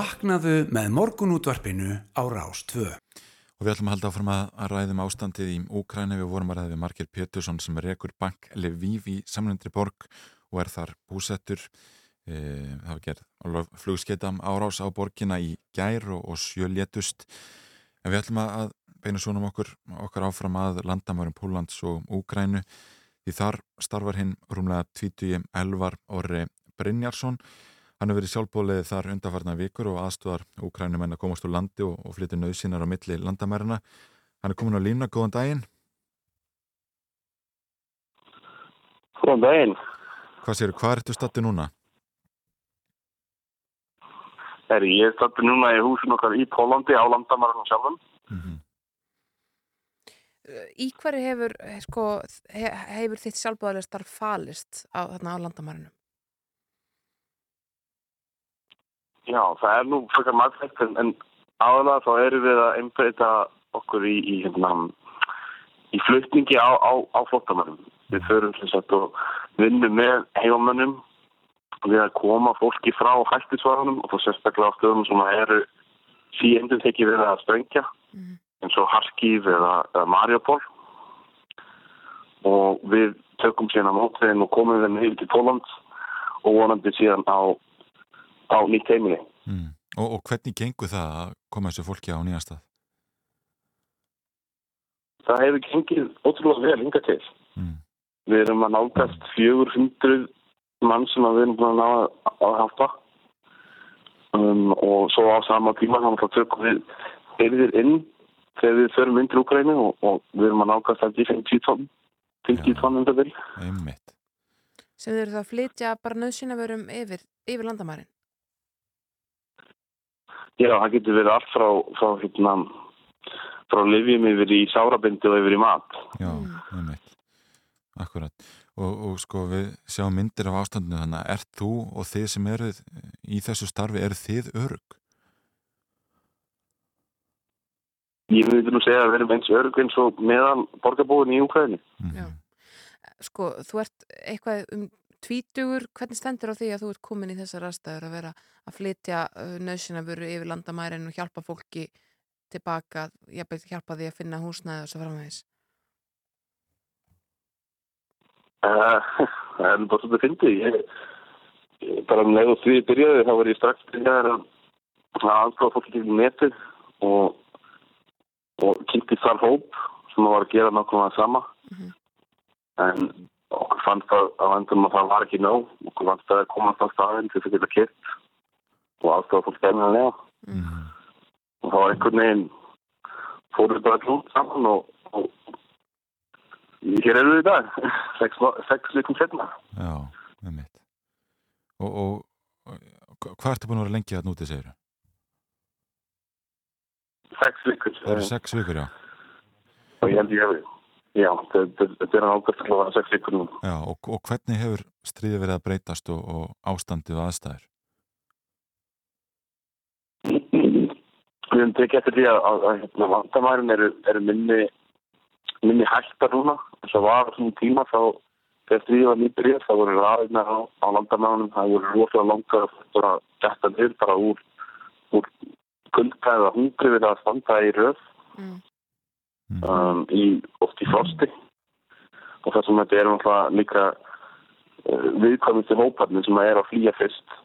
Speaker 11: Vaknaðu með morgunútvarpinu á Rástvö.
Speaker 4: Og við ætlum að halda áfram að ræðum ástandið í Úkræna. Við vorum að ræðið við Markir Pétursson sem er ekkur bank Levív í samlendri borg og er þar búsettur. E, það var gerð flugskeita árás á borgina í gær og, og sjölétust. En við ætlum að beina svonum okkur, okkur áfram að landamörum Pólans og Úkrænu. Því þar starfar hinn rúmlega 2011 orri Brynjarsson og Hann hefur verið sjálfbóliðið þar undarfarnar vikur og aðstúðar Úkrænumenn að komast úr landi og, og flytja nöðsínar á milli landamærarna. Hann er komin á lína, góðan daginn.
Speaker 12: Góðan daginn.
Speaker 4: Hvað séu, hvað ertu stattu núna?
Speaker 12: Er, ég er stattu núna í húsin okkar í Pólandi á landamærarna sjálfum.
Speaker 4: Mm -hmm.
Speaker 3: Í hverju hefur, sko, hefur þitt sjálfbóðilega starf falist á, þarna á landamærunum?
Speaker 12: Já, það er nú fyrir maðurfætt en, en aðalega þá erum við að einbreyta okkur í, í, hérna, í flutningi á, á, á flottamannum. Við förum til þess að vinna með heimamannum við að koma fólki frá hættisvæðunum og þá sérstaklega á stöðum sem eru síendur tekið við að sprengja mm. eins og Harkiv eða, eða Mariupol og við tökum síðan á mótriðin og komum við með til Póland og vonandi síðan á á nýtt heimili.
Speaker 4: Mm. Og, og hvernig gengur það að koma þessu fólki á nýjastað?
Speaker 12: Það hefur gengið ótrúlega vel hinga til. Mm. Við erum að nálgast 400 mann sem við erum búin að ná að, að hjálpa um, og svo á sama tíma þá tökum við erðir inn þegar við förum inn til Úkræni og, og við erum að nálgast það í 50 tónn 50 tónn um þetta vil.
Speaker 4: Einmitt.
Speaker 3: Sem þau eru það að flytja bara nöðsina verum yfir, yfir landamærin?
Speaker 12: Já, það getur verið allt frá, frá, hérna, frá livjum yfir í sárabindi og yfir í mat.
Speaker 4: Já, það er meitt. Akkurat. Og, og sko við sjáum myndir af ástandinu þannig að er þú og þið sem eruð í þessu starfi, eru þið örug?
Speaker 12: Ég myndi nú segja að við erum eins örug eins og meðan borgarbúin í Úkvæðinu.
Speaker 3: Mm. Já. Sko, þú ert eitthvað um tvítugur, hvernig stendur á því að þú ert komin í þessar aðstæður að vera að flytja uh, nöðsina veru yfir landamærin og hjálpa fólki tilbaka, beti hjálpa því að finna húsnæði og svo framvegis?
Speaker 12: Uh, Það er bara svona fyndið. Ég, ég bara um leið og því byrjaði þá var ég strax byrjaði að aðgáða fólki til netið og, og kynntið þar hóp sem var að gera nákvæmlega sama. Mm -hmm. en okkur fannst að að vendum að það var ekki nóg. Okkur fannst að koma á staðin til þess að geta kipt og aðstofa fólk stefnilega mm. og það var einhvern veginn fóruð bara klúnt saman og, og hér eru við í dag sex, vikum setna
Speaker 4: Já, með mitt og, og, og hvað ertu búin að vera lengi að nútið segir?
Speaker 12: Sex vikur.
Speaker 4: Það eru sex vikur, já.
Speaker 12: Og ég held ég hefur Já, þetta er ákvæmt að vera 6 vikur nú.
Speaker 4: Já, og, og hvernig hefur stríði verið að breytast og, og ástandið og aðstæður?
Speaker 12: Við höfum tekið eftir því að, að, að hérna, vandamærin eru, eru minni, minni hættar núna. Þess að var svona tíma þá, þegar stríði var nýbrið, þá voru ræðina á, á landamærinum, það voru rosalega langar að geta niður bara úr, úr kulda eða hungri við að standa í röð. Mm um, í, oft í frosti. Og það sem þetta er náttúrulega líka uh, viðkvæmusti hóparnir sem að er að flýja fyrst.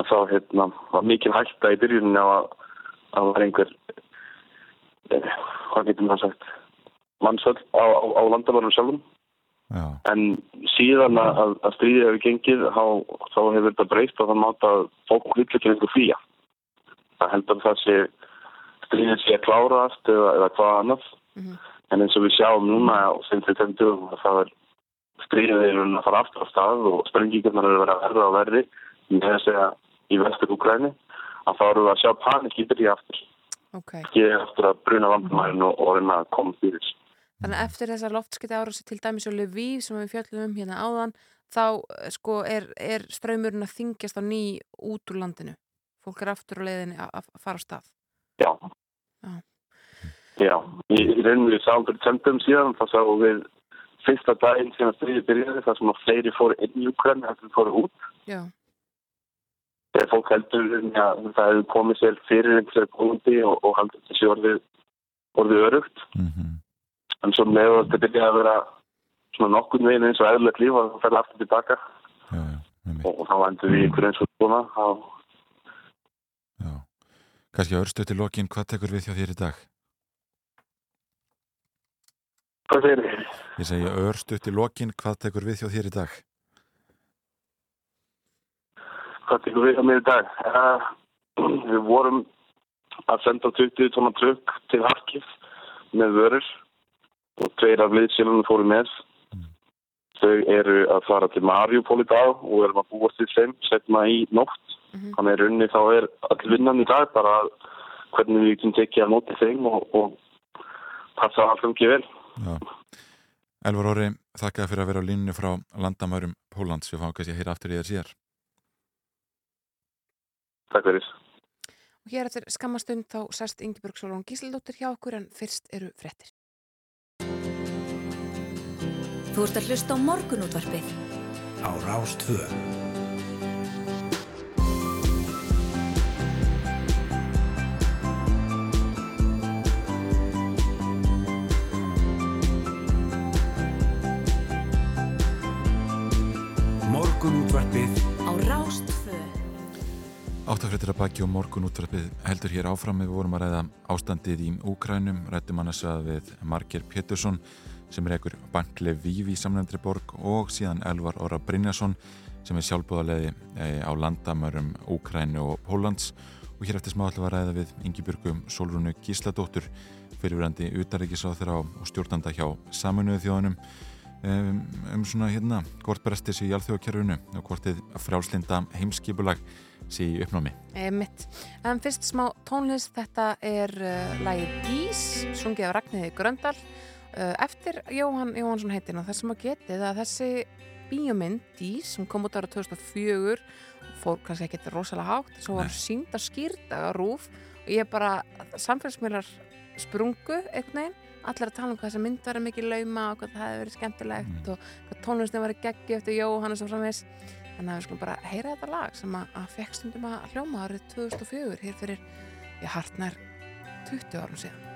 Speaker 12: Þá hérna, var mikil hætta í byrjunin á að það var einhver eh, hvað getur maður sagt mannsöld á, á, á landamörnum sjálfum.
Speaker 4: Já.
Speaker 12: en síðan að, að stríðið hefur gengið þá, þá hefur þetta breyst og það máta að fólk ekki einhver flýja. Það heldur það sé stríðin sé að klárast eða, eða hvað annars mm -hmm. en eins og við sjáum núna og sem þeim dögum að það er stríðið er að fara aftur á stað og sprengingarnar eru að vera verða og verði með að í vestur Ukræni að þá eru við að sjá panik í byrja aftur
Speaker 3: okay.
Speaker 12: ekki aftur að bruna vandamærin og, og reyna að koma fyrir
Speaker 3: Þannig að eftir þessar loftskipti árási til dæmis og Lviv sem við fjöldum um hérna áðan þá sko er, er ströymurinn að þingjast á ný út úr landinu fólk er aftur á leiðinni að fara á stað.
Speaker 12: Já, í rauninu við sáum fyrir tjöndum síðan, þá sáum við fyrsta daginn sem að stríði byrjaði, það sem að fleiri fóru inn í Ukraina en það fóru út.
Speaker 3: Já.
Speaker 12: Þegar fólk heldur að það hefur komið sér fyrir einhverju búndi og, og heldur þessi orðið, orðið örugt.
Speaker 4: Mm -hmm.
Speaker 12: En svo með þetta byrjaði að vera svona nokkurn veginn eins og eðlulegt líf og það færði aftur tilbaka.
Speaker 4: Já, já, með
Speaker 12: og þá endur við ykkur eins og svona þá
Speaker 4: Kannski örstu til lokin, hvað tekur við hjá þér í dag?
Speaker 12: Hvað segir þið?
Speaker 4: Ég segi örstu til lokin, hvað tekur við hjá þér í dag?
Speaker 12: Hvað tekur við hjá mér í dag? Uh, við vorum að senda 20 tónar trökk til Harkif með vörur og tveir af liðsélunum fóru með. Þau eru að fara til Mariupol í dag og erum að búast til þeim setna í nótt. Þannig er unni þá er all vinnan í dag bara hvernig við getum tekið að móti þeim og, og passa að allt umgið vel.
Speaker 4: Já. Elvar Óri, þakka fyrir að vera á línu frá landamærum Pólans. Við fáum kannski að heyra aftur í þér síðar.
Speaker 12: Takk fyrir.
Speaker 3: Og hér eftir skammastund þá sest Ingeborg Solon Gísildóttir hjá okkur en fyrst eru frettir.
Speaker 1: Þú ert að hlusta á morgunútvarpið.
Speaker 11: Á Rás
Speaker 4: Áttafréttir að baki og morgun útvarpið heldur hér áfram. Við vorum að ræða ástandið í Úkrænum rættum hann að við Marger Pétursson sem er ekkur bankle Vívi í samnefndri borg og síðan Elvar Óra Brynjason sem er sjálfbúðalegi á landamörum Úkrænu og Pólans og hér eftir smá ætlum að ræða við Yngibjörgum Solrúnu Gísladóttur fyrirverandi utaríkisáþur á stjórnanda hjá saminuðu þjóðunum. Um, um svona hérna hvort brestir sér í alþjóðakerfinu og hvort þið frjálslinda heimskipulag sé í uppnámi.
Speaker 3: Mitt. En fyrst smá tónlist, þetta er uh, lagið Dís, sungið af Ragnhiði Gröndal. Uh, eftir Jóhann Jóhannsson heitin og það sem að getið að þessi bíómynd Dís sem kom út ára 2004 fór kannski ekkert rosalega hátt svo var sínd að skýrta á rúf og ég bara, samfélagsmiðlar sprungu veginn. Allir að tala um hvað þessi mynd var mikið lauma og hvað það hefði verið skemmtilegt og hvað tónlistin var geggi eftir Jóhannes og framvegs Þannig að við skulum bara heyra þetta lag sem að, að fekk stundum að hljóma árið 2004 hér fyrir, ég hartnar 20 árum síðan.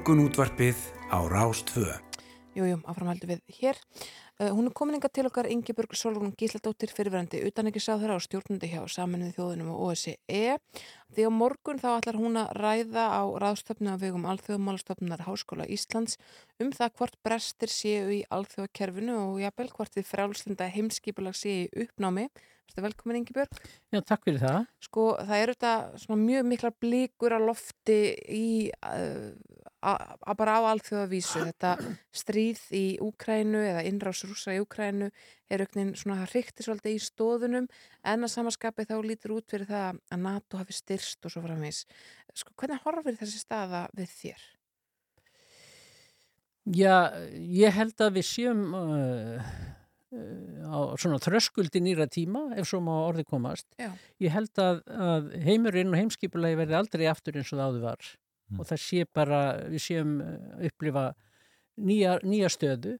Speaker 11: Morgunútvarpið á Rástvö.
Speaker 3: Jújú, áframhaldi við hér. Uh, hún er komin inga til okkar Ingeborg Solrún Gísladóttir fyrirverandi utanækissáðara og stjórnandi hjá saminuði þjóðunum og OSCE. Því á morgun þá ætlar hún að ræða á ráðstöfnu af vegum Alþjóðmálastofnunar Háskóla Íslands um það hvort brestir séu í alþjóðakerfinu og jafnvel hvort þið frálslinda heimskipulag séu í uppnámi. Þetta velkomin Ingeborg.
Speaker 13: Já, takk fyrir það.
Speaker 3: Sko, það eru þetta svona mjög miklar blíkur á lofti í, uh, a- a- bara á alþjóðavísu. Þetta stríð í Úkrænu eða innrás rúsa í Úkrænu er auknin svona hrikti svolítið í stóðunum en að samaskapi þá lítur út fyrir það að NATO hafi styrst og svo framvegis. Sko, hvernig horfir þessi staða við þér?
Speaker 13: Já, ég held að við séum uh, uh, á svona þröskuldi nýra tíma, ef svo má orði komast.
Speaker 3: Já.
Speaker 13: Ég held að, að heimurinn og heimskipulagi verði aldrei aftur eins og það áður var. Og það sé bara, við séum uh, upplifa nýja, nýja stöðu.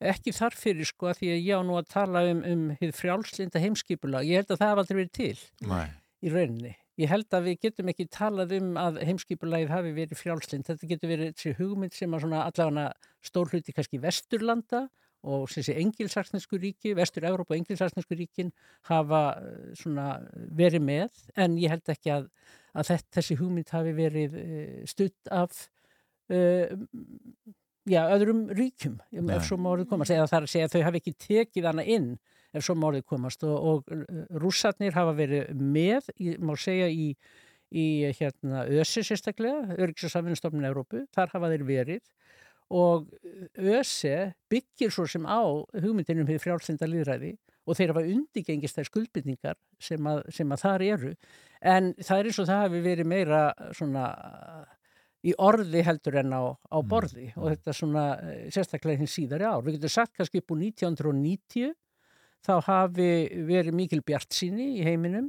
Speaker 13: Ekki þar fyrir sko að því að ég á nú að tala um, um frjálslinda heimskipulag. Ég held að það hafa aldrei verið til
Speaker 4: Nei.
Speaker 13: í rauninni. Ég held að við getum ekki talað um að heimskipulagið hafi verið frjálslind. Þetta getur verið þessi hugmynd sem að svona allavega stór hluti kannski vesturlanda og engilsaksnesku ríki, vestur-Európa og engilsaksnesku ríkin hafa eh, svona verið með en ég held ekki að, að þetta, þessi hugmynd hafi verið uh, stutt af uh, já, öðrum ríkjum
Speaker 4: Nei.
Speaker 13: ef svo má orðið komast eða það er að segja að þau hafi ekki tekið hana inn ef svo má orðið komast og, og rússarnir hafa verið með, í, má segja í, í hérna ÖSI sérstaklega, Samvinnustofnun Európu, þar hafa þeir verið og ÖSI byggir svo sem á hugmyndinum hefur frjálslinda líðræði og þeir hafa undigengist þær skuldbyrningar sem að, sem að þar eru. En það er eins og það hafi verið meira svona í orði heldur en á, á borði og þetta svona eh, sérstaklega hins síðari ár. Við getum sagt kannski upp úr 1990 þá hafi verið mikil bjart síni í heiminum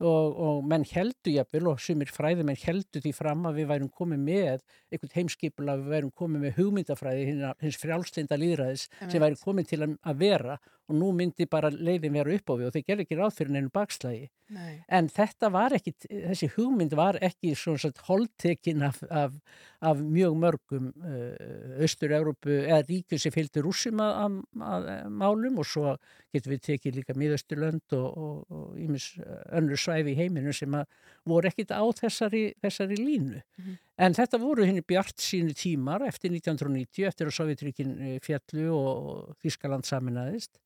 Speaker 13: og, og menn heldu jafnvel og sumir fræðumenn heldu því fram að við værum komið með einhvern heimskipula, við værum komið með hugmyndafræði hins frjálslinda líðræðis sem væri komið til að, vera og nú myndi bara leiðin vera upp á við og þeir gerði ekki ráð fyrir neinu bakslægi.
Speaker 3: Nei.
Speaker 13: En þetta var ekki, þessi hugmynd var ekki svona svona holdtekin af, af, af mjög mörgum Östur-Európu eða ríkjum sem fylgdi rússum að, að, málum og svo getum við tekið líka miðausturlönd og ímis önnur svæfi í heiminu sem að voru ekkit á þessari, þessari línu.
Speaker 3: Mhm.
Speaker 13: En þetta voru henni bjart sínu tímar eftir 1990, eftir að Sovjetríkin eh, fjallu og Þískaland saminæðist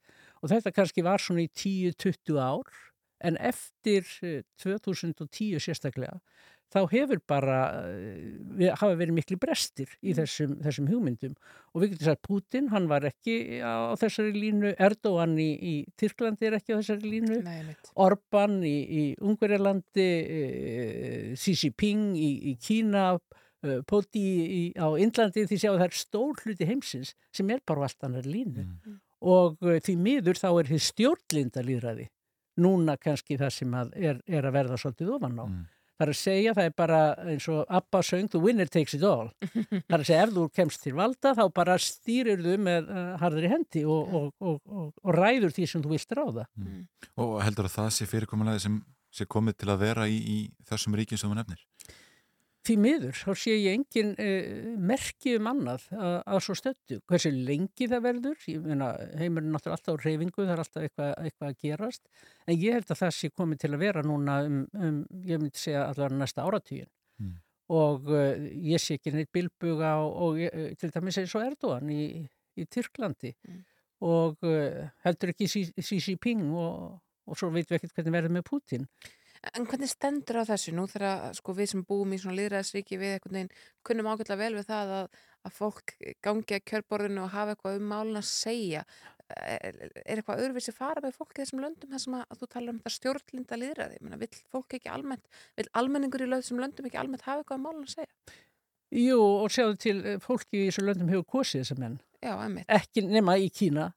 Speaker 13: og þetta kannski var svona í 10-20 ár en eftir eh, 2010 sérstaklega þá hefur bara eh, við, hafa verið miklu brestir í þessum, þessum hugmyndum. Og við getum sagt Putin, hann var ekki á þessari línu, Erdogan í, í Tyrklandi er ekki á þessari línu
Speaker 3: Nei.
Speaker 13: Orban í, í Ungverjalandi eh, Xi Jinping í, í Kína eh, Poti í, á Indlandi því að það er stór hluti heimsins sem er bara allt annar línu. Og uh, því miður þá er þið stjórnlinda líðræði núna kannski það sem að er, er að verða svolítið ofan á. Það er að segja, það er bara eins og Abba söng, the winner takes it all. það er að segja, ef þú kemst til valda þá bara stýrir þú með uh, harðri hendi og, og, og, og, og ræður því sem þú vilt ráða.
Speaker 4: Og heldur að það sé fyrirkomulega sem sé komið til að vera í, í þessum ríkjum sem þú nefnir?
Speaker 13: Því miður, þá sé ég engin uh, merki um annað að, að svo stöttu. Hversu lengi það verður, ég meina heimurinn er náttúrulega alltaf á reyfingu, það er alltaf eitthvað, eitthvað að gerast, en ég held að það sé komið til að vera núna um, um ég myndi segja allavega næsta áratugin.
Speaker 4: Mm.
Speaker 13: Og uh, ég sé ekki neitt bilbuga og, og uh, til dæmis eins og Erdogan í, í Tyrklandi og uh, heldur ekki Xi Xi Jinping og, og svo veitum við ekkert hvernig verður með Putin.
Speaker 3: En hvernig stendur á þessu nú þegar sko, við sem búum í svona liðræðsríki við einhvern veginn kunnum ágætlega vel við það að, að fólk gangi að kjörborðinu og hafa eitthvað um málun að segja. Er, er eitthvað öðruvísi fara með fólk í þessum löndum þar sem að, að þú talar um þetta stjórnlinda liðræði Menna, vill fólk ekki almennt, vill almenningur í þessum löndum ekki almennt hafa eitthvað um málun að segja?
Speaker 13: Jú, og sjáðu til eh, fólki í þessu löndum hefur kosið þessar menn.
Speaker 3: Já.
Speaker 13: Ekki nema í Kína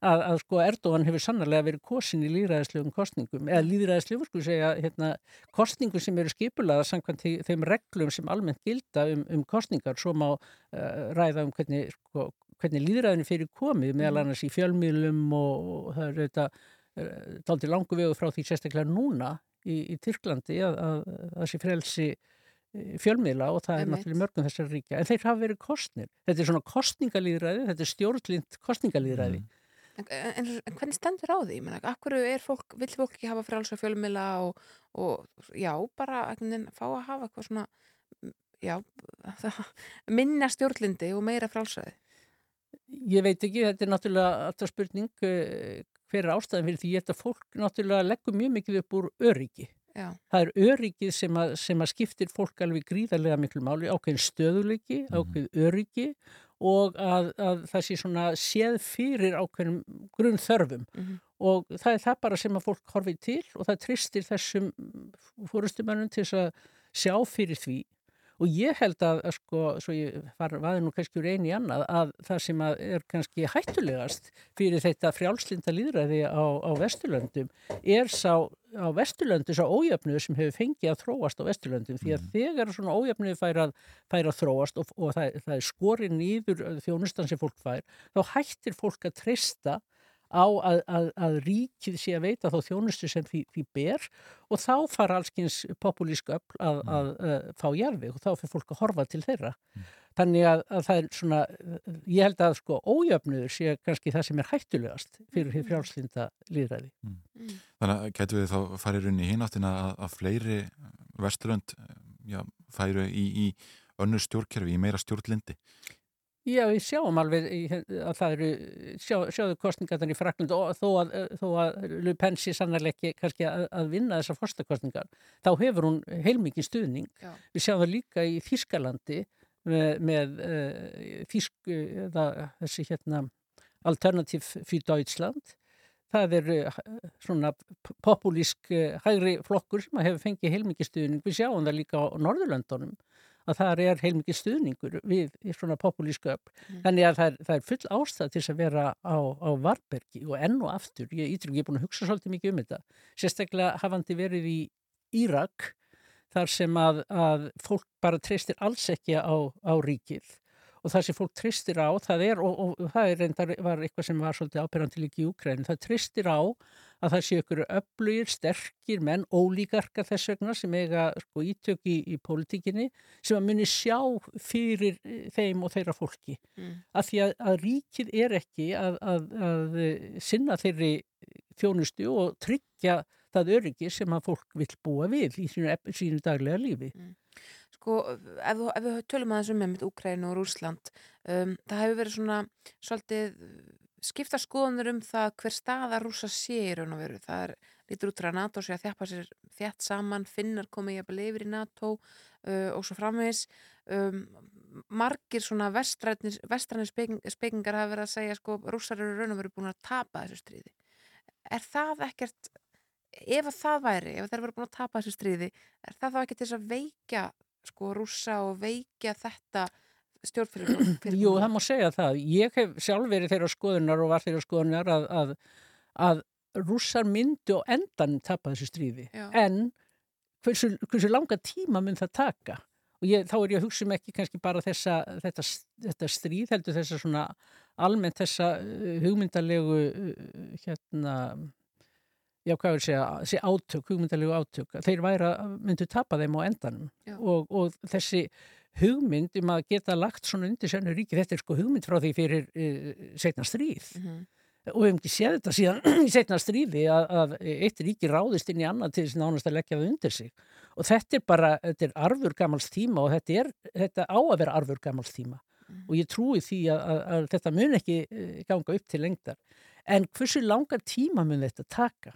Speaker 13: að, að sko Erdogan hefur sannarlega verið kosin í líðræðislegum kostningum eða líðræðislegum, sko segja, hérna, kostningum sem eru skipulaða samkvæmt þeim reglum sem almennt gilda um, um kostningar, svo má uh, ræða um hvernig, sko, hvernig líðræðinu fyrir komið, meðal
Speaker 3: Mhm.
Speaker 13: annars í fjölmiðlum og, og það er þetta uh, taldi langu vegu frá því sérstaklega núna í, í Tyrklandi að, að, að þessi frelsi eh, fjölmiðla og það er náttúrulega mörgum þessar ríkja, en þeir hafa verið kostnir. Þetta er svona kostningalýðræði, þetta er stjórnlind kostningalýðræði.
Speaker 3: En, en, en hvernig stendur á því? Akkur er fólk, vill fólk ekki hafa frálsa fjölmila og, og já, bara veginn fá að hafa eitthvað svona mm, já, það, minna stjórnlindi og meira frálsaði.
Speaker 13: Ég veit ekki, þetta er náttúrulega alltaf spurning eh, hver er ástæðan fyrir því þetta fólk náttúrulega leggur mjög mikið upp úr öryggi.
Speaker 3: Já.
Speaker 13: Það er öryggið sem að, sem að skiptir fólk alveg gríðarlega miklu máli, ákveðin stöðuleiki, ákveðin öryggi og að, að það sé svona séð fyrir ákveðin grunn þörfum
Speaker 3: Mhm.
Speaker 13: og það er það bara sem að fólk horfið til og það tristir þessum fórustumannum til þess að sjá fyrir því og ég held að, sko, svo ég var, vaði nú kannski úr einu í annað, að það sem að er kannski hættulegast fyrir þetta frjálslinda líðræði á, á Vesturlöndum er sá á Vesturlöndu sá ójöfnuður sem hefur fengið að þróast á Vesturlöndum. Því að þegar svona ójöfnuður fær að, fær að þróast og, og það, það er skorið nýður þjónustan sem fólk fær, þá hættir fólk að treysta á að, að, að ríkið sé að veita þá þjónustu sem því, því ber og þá fara allskins populísku öll að, að, að fá jarfi og þá fyrir fólk að horfa til þeirra. Þannig að, að það er svona, ég held að sko ójöfnuður sé kannski það sem er hættulegast fyrir því frjálslinda líðræði.
Speaker 4: Þannig að getur við þá farið runni í hináttina að, að fleiri vesturönd já, færu í, í önnur stjórnkerfi, í meira stjórnlindi.
Speaker 13: Já, við sjáum alveg í- að það eru, sjá, sjáðu kostningarnar í Frakland og þó að, þó að Le Pen sé sannarlega ekki kannski að, að vinna þessar forstakostningar, þá hefur hún heilmikið stuðning.
Speaker 3: Já.
Speaker 13: Við sjáum það líka í Þískalandi með, með uh, Þísk, eða, þessi hérna Alternativ für Deutschland. Það er uh, svona p- populísk uh, hægri flokkur sem hefur fengið heilmikið stuðning. Við sjáum það líka á Norðurlöndunum að það er heilmikið stuðningur við svona populísku öfl. Þannig að það er, það er full ástæð til að vera á, á Varbergi og enn og aftur, ég, ég er búin að hugsa svolítið mikið um þetta, sérstaklega hafandi verið í Írak þar sem að, að fólk bara treystir alls ekki á, á ríkið og það sem fólk treystir á, það er, og, og, það er reyndar, var eitthvað sem var svolítið ábyrjandi líka í Úkræn, það treystir á að það sé ykkur öflugir, sterkir menn, ólíkarka þess vegna sem eiga sko, ítök í, í pólitíkinni sem að muni sjá fyrir eh, þeim og þeirra fólki.
Speaker 3: Mm.
Speaker 13: Af því að, að ríkið er ekki að, að, að eh, sinna þeirri þjónustu og tryggja það öryggi sem að fólk vil búa við í sínu, sínu daglega lífi.
Speaker 3: Sko, ef, ef við tölum aðeins um með Úkrænu og Rúsland, um, það hefur verið svona svolítið skipta skoðanur um það hver staða rúsa sé í raun og veru. Það er lítur út frá NATO sé að þjappa sér þjætt saman, finnar komið jafnvel yfir í NATO uh, og svo framvegis. Um, margir svona vestrænir, vestrænir speking, spekingar hafa verið að segja sko rússar eru raun og veru búin að tapa þessu stríði. Er það ekkert, ef að það væri, ef þeir eru búin að tapa þessu stríði, er það þá til þess að veikja sko rússa og veikja þetta stjórnfyrir
Speaker 13: Jú, það má segja það. Ég hef sjálf verið þeirra skoðunar og var þeirra skoðunar að, að, að rússar myndu og endan tapa þessu stríði.
Speaker 3: Já.
Speaker 13: En hversu, hversu langa tíma mynd það taka? Og ég, þá er ég að hugsa um ekki kannski bara þessa, þetta, þetta stríð, heldur þessa svona almennt þessa uh, hugmyndalegu uh, hérna já, hvað vil segja, þessi átök, hugmyndalegu átök, þeir væri að myndu tapa þeim á endanum og, og þessi hugmynd um að geta lagt svona undir sönnu ríki, þetta er sko hugmynd frá því fyrir uh, setna stríð.
Speaker 3: Mhm.
Speaker 13: og við hefum ekki séð þetta síðan í setna stríði að, að eitt ríki ráðist inn í annað til þess nánast að leggja það undir sig. Og þetta er bara, þetta er arfur gamals tíma og þetta, er, þetta á að vera arfur gamals tíma. Og ég trúi því að, að, að þetta mun ekki eh, ganga upp til lengdar. En hversu langar tíma mun þetta taka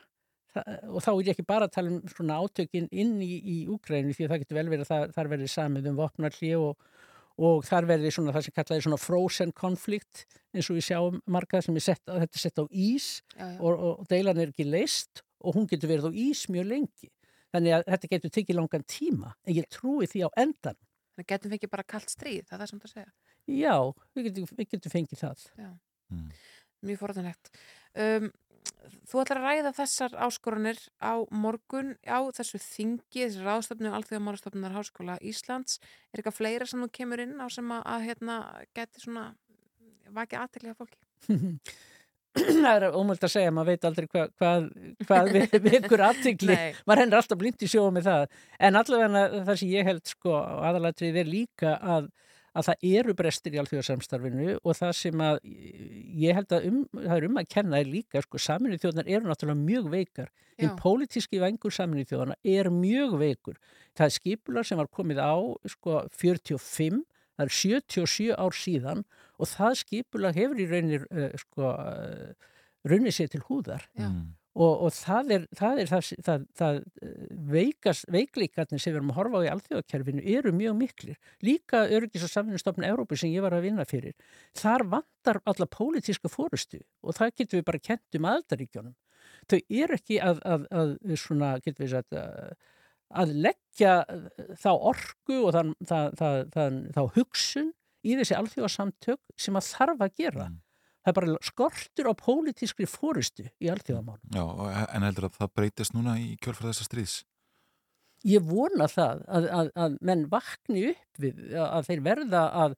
Speaker 13: og þá er ég ekki bara að tala um svona átökin inn í, í Úgrænu því að það getur vel verið að það, þar verið samið um vopnarli og, og þar verið svona það sem kallaði svona frozen conflict eins og við sjáum marga sem er sett, að þetta er sett á ís
Speaker 3: Já, já.
Speaker 13: og, og, deilan er ekki leist og hún getur verið á ís mjög lengi þannig að þetta getur tekið langan tíma en ég trúi því á endan
Speaker 3: Þannig getum við ekki bara kallt stríð, það er sem það segja.
Speaker 13: já, við getum, við getum fengið það
Speaker 3: Já. Mjög forðanlegt. Um, þú ætlar að ræða þessar áskorunir á morgun á þessu þingi, þessu ráðstofnu Alþjóðamálastofnunar Háskóla Íslands. Er eitthvað fleira sem þú kemur inn á sem að, að hérna, geti svona vakið aðteklega fólki?
Speaker 13: það er ómöld að segja, maður veit aldrei hva, hvað, hvað við, vekur aðtikli
Speaker 3: Nei.
Speaker 13: maður hendur alltaf blind í sjóa með það en allavega það sem ég held sko aðalatrið er líka að, að það eru brestir í alþjóðarsamstarfinu og það sem að ég held að um, það er um að kenna er líka sko saminuð þjóðnar eru náttúrulega mjög veikar. En pólitíski vengur saminuð þjóðana er mjög veikur. Það er skipular sem var komið á sko 45 það er 77 ár síðan og það skipulag hefur í raunir uh, sko uh, runnið sér til húðar.
Speaker 3: Já.
Speaker 13: Og, og það er það, er það, það, það veikast, veikleikarnir sem við erum að horfa á í alþjóðakerfinu eru mjög miklir. Líka öryggis og samvinnustofn Európi sem ég var að vinna fyrir. Þar vantar alla pólitíska fórustu og það getur við bara kent um aðaldaríkjónum. Þau eru ekki að, að, að svona, getur við sagt, að, leggja þá orku og þann, það, það, það, þá hugsun í þessi alþjóðasamtök sem að þarf að gera. Það er bara skortur á pólitískri fórustu í alþjóðamálum.
Speaker 4: Já, en heldur að það breytist núna í kjölfara þessa stríðs?
Speaker 13: Ég vona það að, að, að menn vakni upp við að þeir verða að,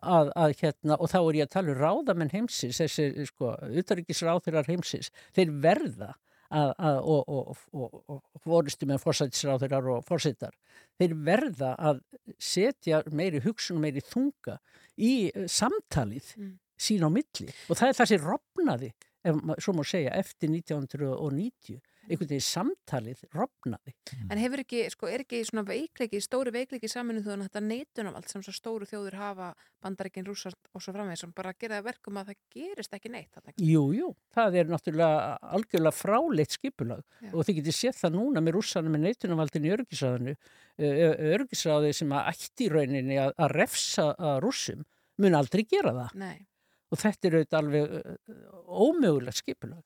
Speaker 13: að, að hérna, og þá er ég að tala um ráðamenn heimsins, þessi sko, utaríkisráþurar heimsins, þeir verða að, að, og, og, og, og, og fórustu með fórsætisráþurar og fórsetar, þeir verða að setja meiri hugsun, meiri þunga í eh, samtalið sín á milli. Og það er það sem rofnaði, ef, svo má segja, eftir 1990 einhvern veginn samtalið rofnaði.
Speaker 3: En hefur ekki, sko, er ekki svona veikleiki, stóri veikleiki saminu þjóðan þetta neitunavald sem svo stóru þjóður hafa bandaríkin rússar og svo framvegis sem bara gera það verkum að það gerist ekki neitt þarna.
Speaker 13: Jú, jú, það er náttúrulega algjörlega fráleitt skipulag.
Speaker 3: Já.
Speaker 13: og þið getið séð það núna með rússanum með neitunavaldin í örgisræðinu örgisræði sem að ætti í rauninni að, að refsa að rússum mun aldrei gera það.
Speaker 3: Nei,
Speaker 13: og þetta er auðvitað alveg ómögulegt skipulag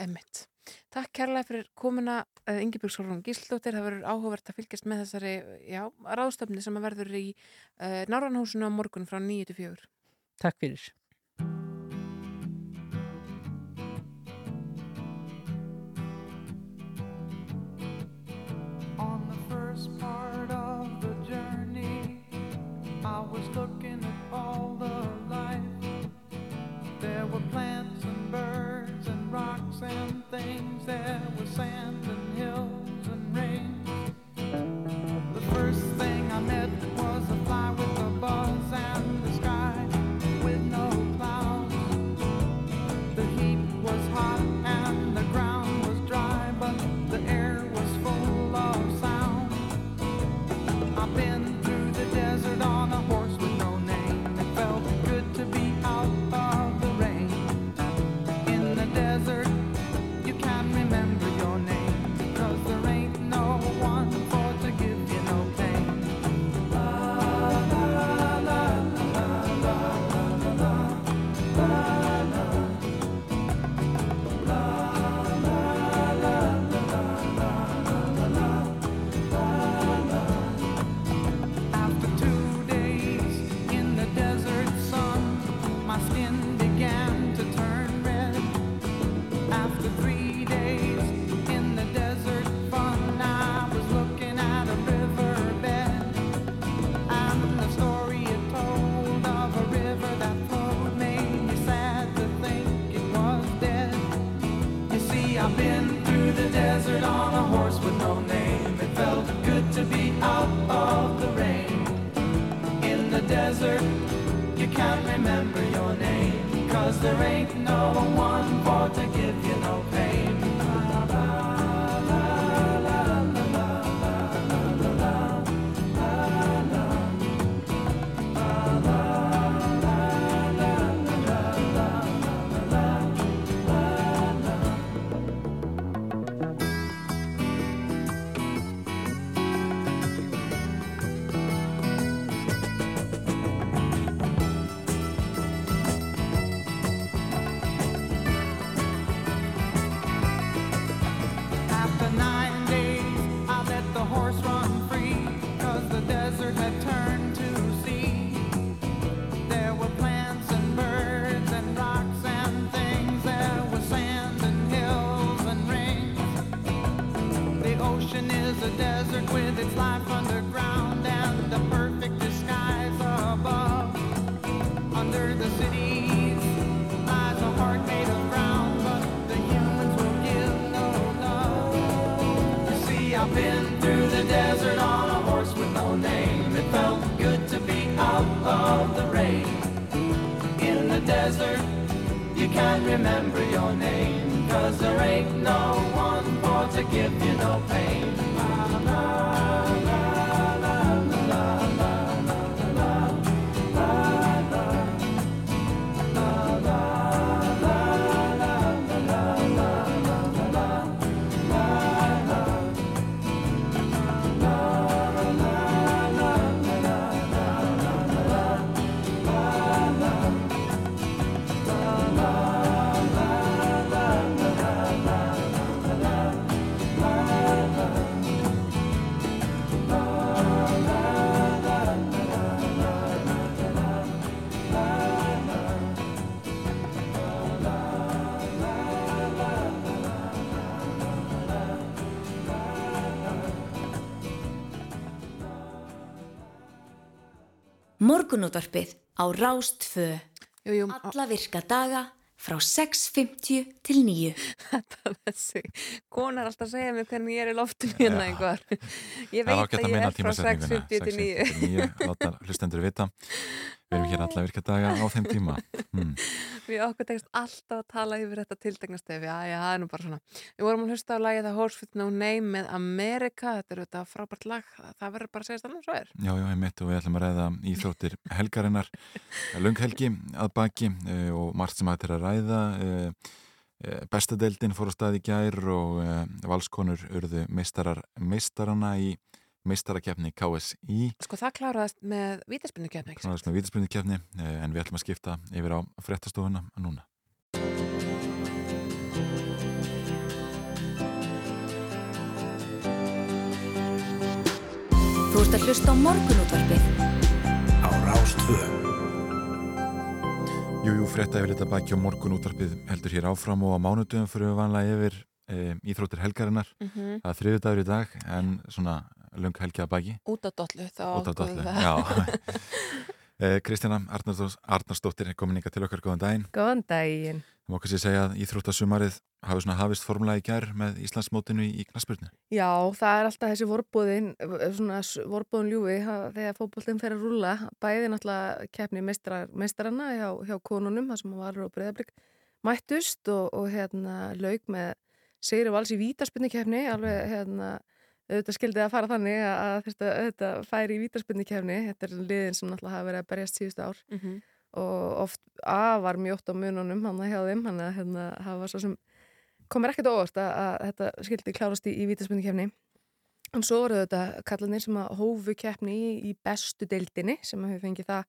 Speaker 3: emmitt. Takk kærlega fyrir komuna uh, Ingibjörg Solrún Gísldóttir. Það verður áhugavert að fylgjast með þessari, já, ráðstöfni sem verður í uh, Náranhúsinu á morgun frá 9 til 4.
Speaker 13: Takk fyrir.
Speaker 14: and things that were sand
Speaker 1: Morgunútvarpið á Rástfö.
Speaker 3: Jú, jú.
Speaker 1: Alla virka daga frá 6.50 til 9.
Speaker 3: Þetta þessi, kona er alltaf að segja mér hvernig ég er í loftinu hérna einhver. Ég veit að ég er frá
Speaker 4: tímasetninguna
Speaker 3: 6.50 til 9.
Speaker 4: 6.59, láta hlustendur vita Við erum hér alla virka daga á þeim tíma hmm.
Speaker 3: Við okkur tekst alltaf að tala yfir þetta tiltegna stefi. Já, já, það er nú bara svona. Við vorum að hlusta á lagið Horse with No Name með Amerika. Þetta er þetta frábært lag. Það verður bara að segja stannum svo er.
Speaker 4: Já, já, einmitt og við ætlum að ræða íþróttir helgarinnar Lunghelgi að baki uh, og margt sem hægt er að ræða uh, uh, Bestadeildin fór á stað í gær og valskonur urðu meistarar meistarana í meistarakefni KSI
Speaker 3: Sko það kláraðist með vítaspinnukefni, ekki?
Speaker 4: Kláraðist með vítaspinnukefni en við ætlum að skipta yfir á fréttastofuna núna
Speaker 1: Þú ert að hlusta á morgunútvarpið.
Speaker 11: Á Rástvö
Speaker 4: Jú, jú, frétta yfir þetta baki og morgun útvarpið heldur hér áfram og á mánudöfum fyrir við vanlega yfir e, íþróttir helgarinnar
Speaker 3: Mhm.
Speaker 4: það er þriðu dagur í dag en svona lung helgi að baki.
Speaker 3: Út á dollu, þá
Speaker 4: út á dollu, já. e, Kristjana Arnarsdóttir, Arnarsdóttir er komin ykkar til okkar, góðan daginn.
Speaker 15: Góðan daginn.
Speaker 4: Það má kannski segja að íþróttasumarið hafi svona hafist formulega í gær með Íslandsmótinu í, knaspurnu
Speaker 15: Já, það er alltaf þessi vorbúðin, svona vorbúðin ljúfi ha- þegar fótbollin fer að rúlla. Bæði náttúrulega keppni meistarar, meistaranna hjá, hjá konunum, það sem var og breyðablík mættust og, og hérna lauk með Sigri Vals í vítaspinnikefni, alveg hérna auðvitað skildið að fara þannig að, að þetta, þetta færi í vítaspinnikefni. Þetta er liðin sem náttúrulega hafa verið að berjast síðustu ár
Speaker 3: Mhm.
Speaker 15: og oft afar mjótt á mununum hann hjá þeim, hann að hérna, hafa svo sem komur ekkert óvart að, að þetta skildi klárast í, í vítaspindikefni en svo voru þetta kallanir sem að hófu keppni í, í bestu deildinni sem hefur fengið það,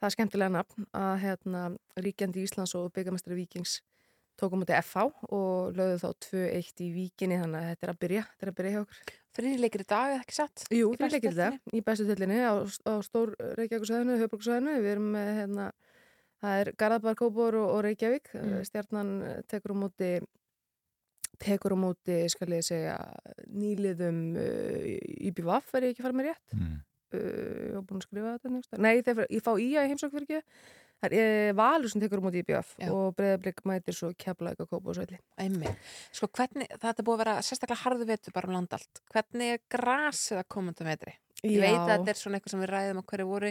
Speaker 15: það skemmtilega nafn að hérna, ríkjandi Íslands og byggamestari Víkings tókum mútið FH og lögðu þá 2-1 í Víkinni þannig að þetta er að byrja, þetta er að byrja hjá okkur
Speaker 3: Þriðleikir í dag, eða ekki satt?
Speaker 15: Jú, þriðleikir í dag, í bestu deildinni á, á stór Reykjavíkusæðinu, Höfbruksæðinu við erum með hérna, það er Garðabar, Kópor og, og Reykjavík
Speaker 3: Mm.
Speaker 15: stjarnan tekur á móti tekur á móti, skal ég segja nýliðum uh, IBVF er ég ekki að fara með rétt
Speaker 4: mm.
Speaker 15: uh, ég var búin að skrifa þetta nefnst. nei, þegar ég fá í að heimsók fyrir ekki það er uh, Valur sem tekur á móti IBVF
Speaker 3: Já.
Speaker 15: og breyðablík mætir svo keflaðið að kópa og svelli
Speaker 3: Einmitt. Sko hvernig, þetta er búið að vera sérstaklega harðu vetur bara um land allt. Hvernig er grasið að komandi vetri? Ég
Speaker 15: Já.
Speaker 3: veit að þetta er svona eitthvað sem við ræðum á hverju voru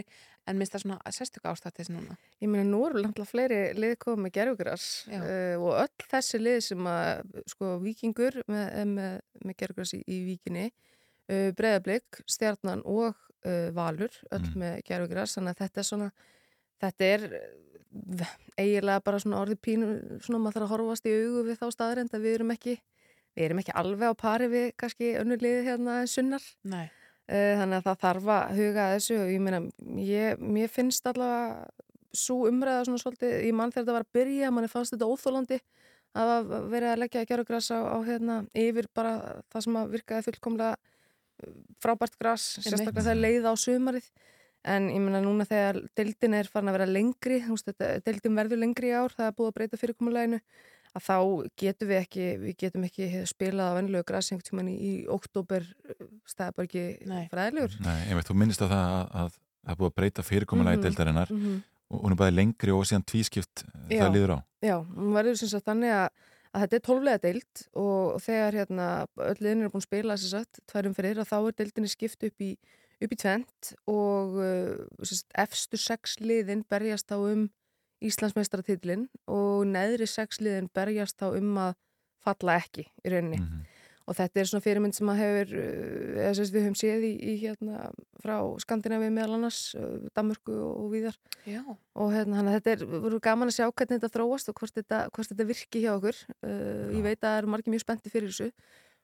Speaker 3: en minnst það svona sérstöku ástætt þessi núna.
Speaker 15: Ég meina, nú eru náttúrulega fleiri lið komið með gerfugras uh, og öll þessi lið sem að, sko, vikingur með, með, með gerfugras í, í vikinni, uh, breyðablík, stjarnan og uh, valur, öll
Speaker 4: Mm.
Speaker 15: með gerfugras, þannig að þetta er svona, þetta er eh, eiginlega bara svona orðið pínu, svona maður þarf að horfast í augu við þá staðarind að við erum ekki, við erum ekki alveg á pari við kannski önnur lið hérna en sunnar.
Speaker 3: Nei.
Speaker 15: Eh, Þannig að það þarf að huga að þessu og ég meina, ég, mér finnst allavega svo umræða svona svolítið, ég mann þegar þetta var að byrja, manni fannst þetta óþólandi að vera að leggja að gera græs á, á hérna yfir bara það sem að virkaði fullkomlega uh, frábært græs, sérstaklega þegar leið á sumarið en ég meina núna þegar deildin er farin að vera lengri, þú veist, þetta, deildin verður lengri í ár, það er búið að breyta fyrirkomuleginu að þá getum við ekki, við getum ekki spilað á venlulegu græs einhvern tímann í, í oktober, það er bara ekki fræðilegur.
Speaker 4: Nei, einmitt, þú minnist á það að, að það er búið að breyta fyrirkomulagi
Speaker 15: Mhm,
Speaker 4: deildarinnar
Speaker 15: mhm.
Speaker 4: og hún er bæði lengri og síðan tvískipt
Speaker 15: Já.
Speaker 4: það líður á
Speaker 15: Já, hún verður sem sagt þannig að, að þetta er tólflega deild og þegar hérna öll liðin eru búin að spila þess að tværum fyrir að þá er deildinni skipt upp í, upp í tvent og uh, sérst, efstu sex liðin berjast þá um Íslandsmeistaratitlin og neðri sex liðin berjast þá um að falla ekki í rauninni. Og þetta er svona fyrirmynd sem að hefur uh, eða sem við höfum séð í, í hérna frá Skandinavi meðal annars uh, Danmörku og víðar.
Speaker 3: Já.
Speaker 15: og hérna að þetta er, voru gaman að sjá hvernig þetta þróast og hvort þetta, hvort þetta virki hjá okkur. Uh, ég veit að það eru margir mjög spennti fyrir þessu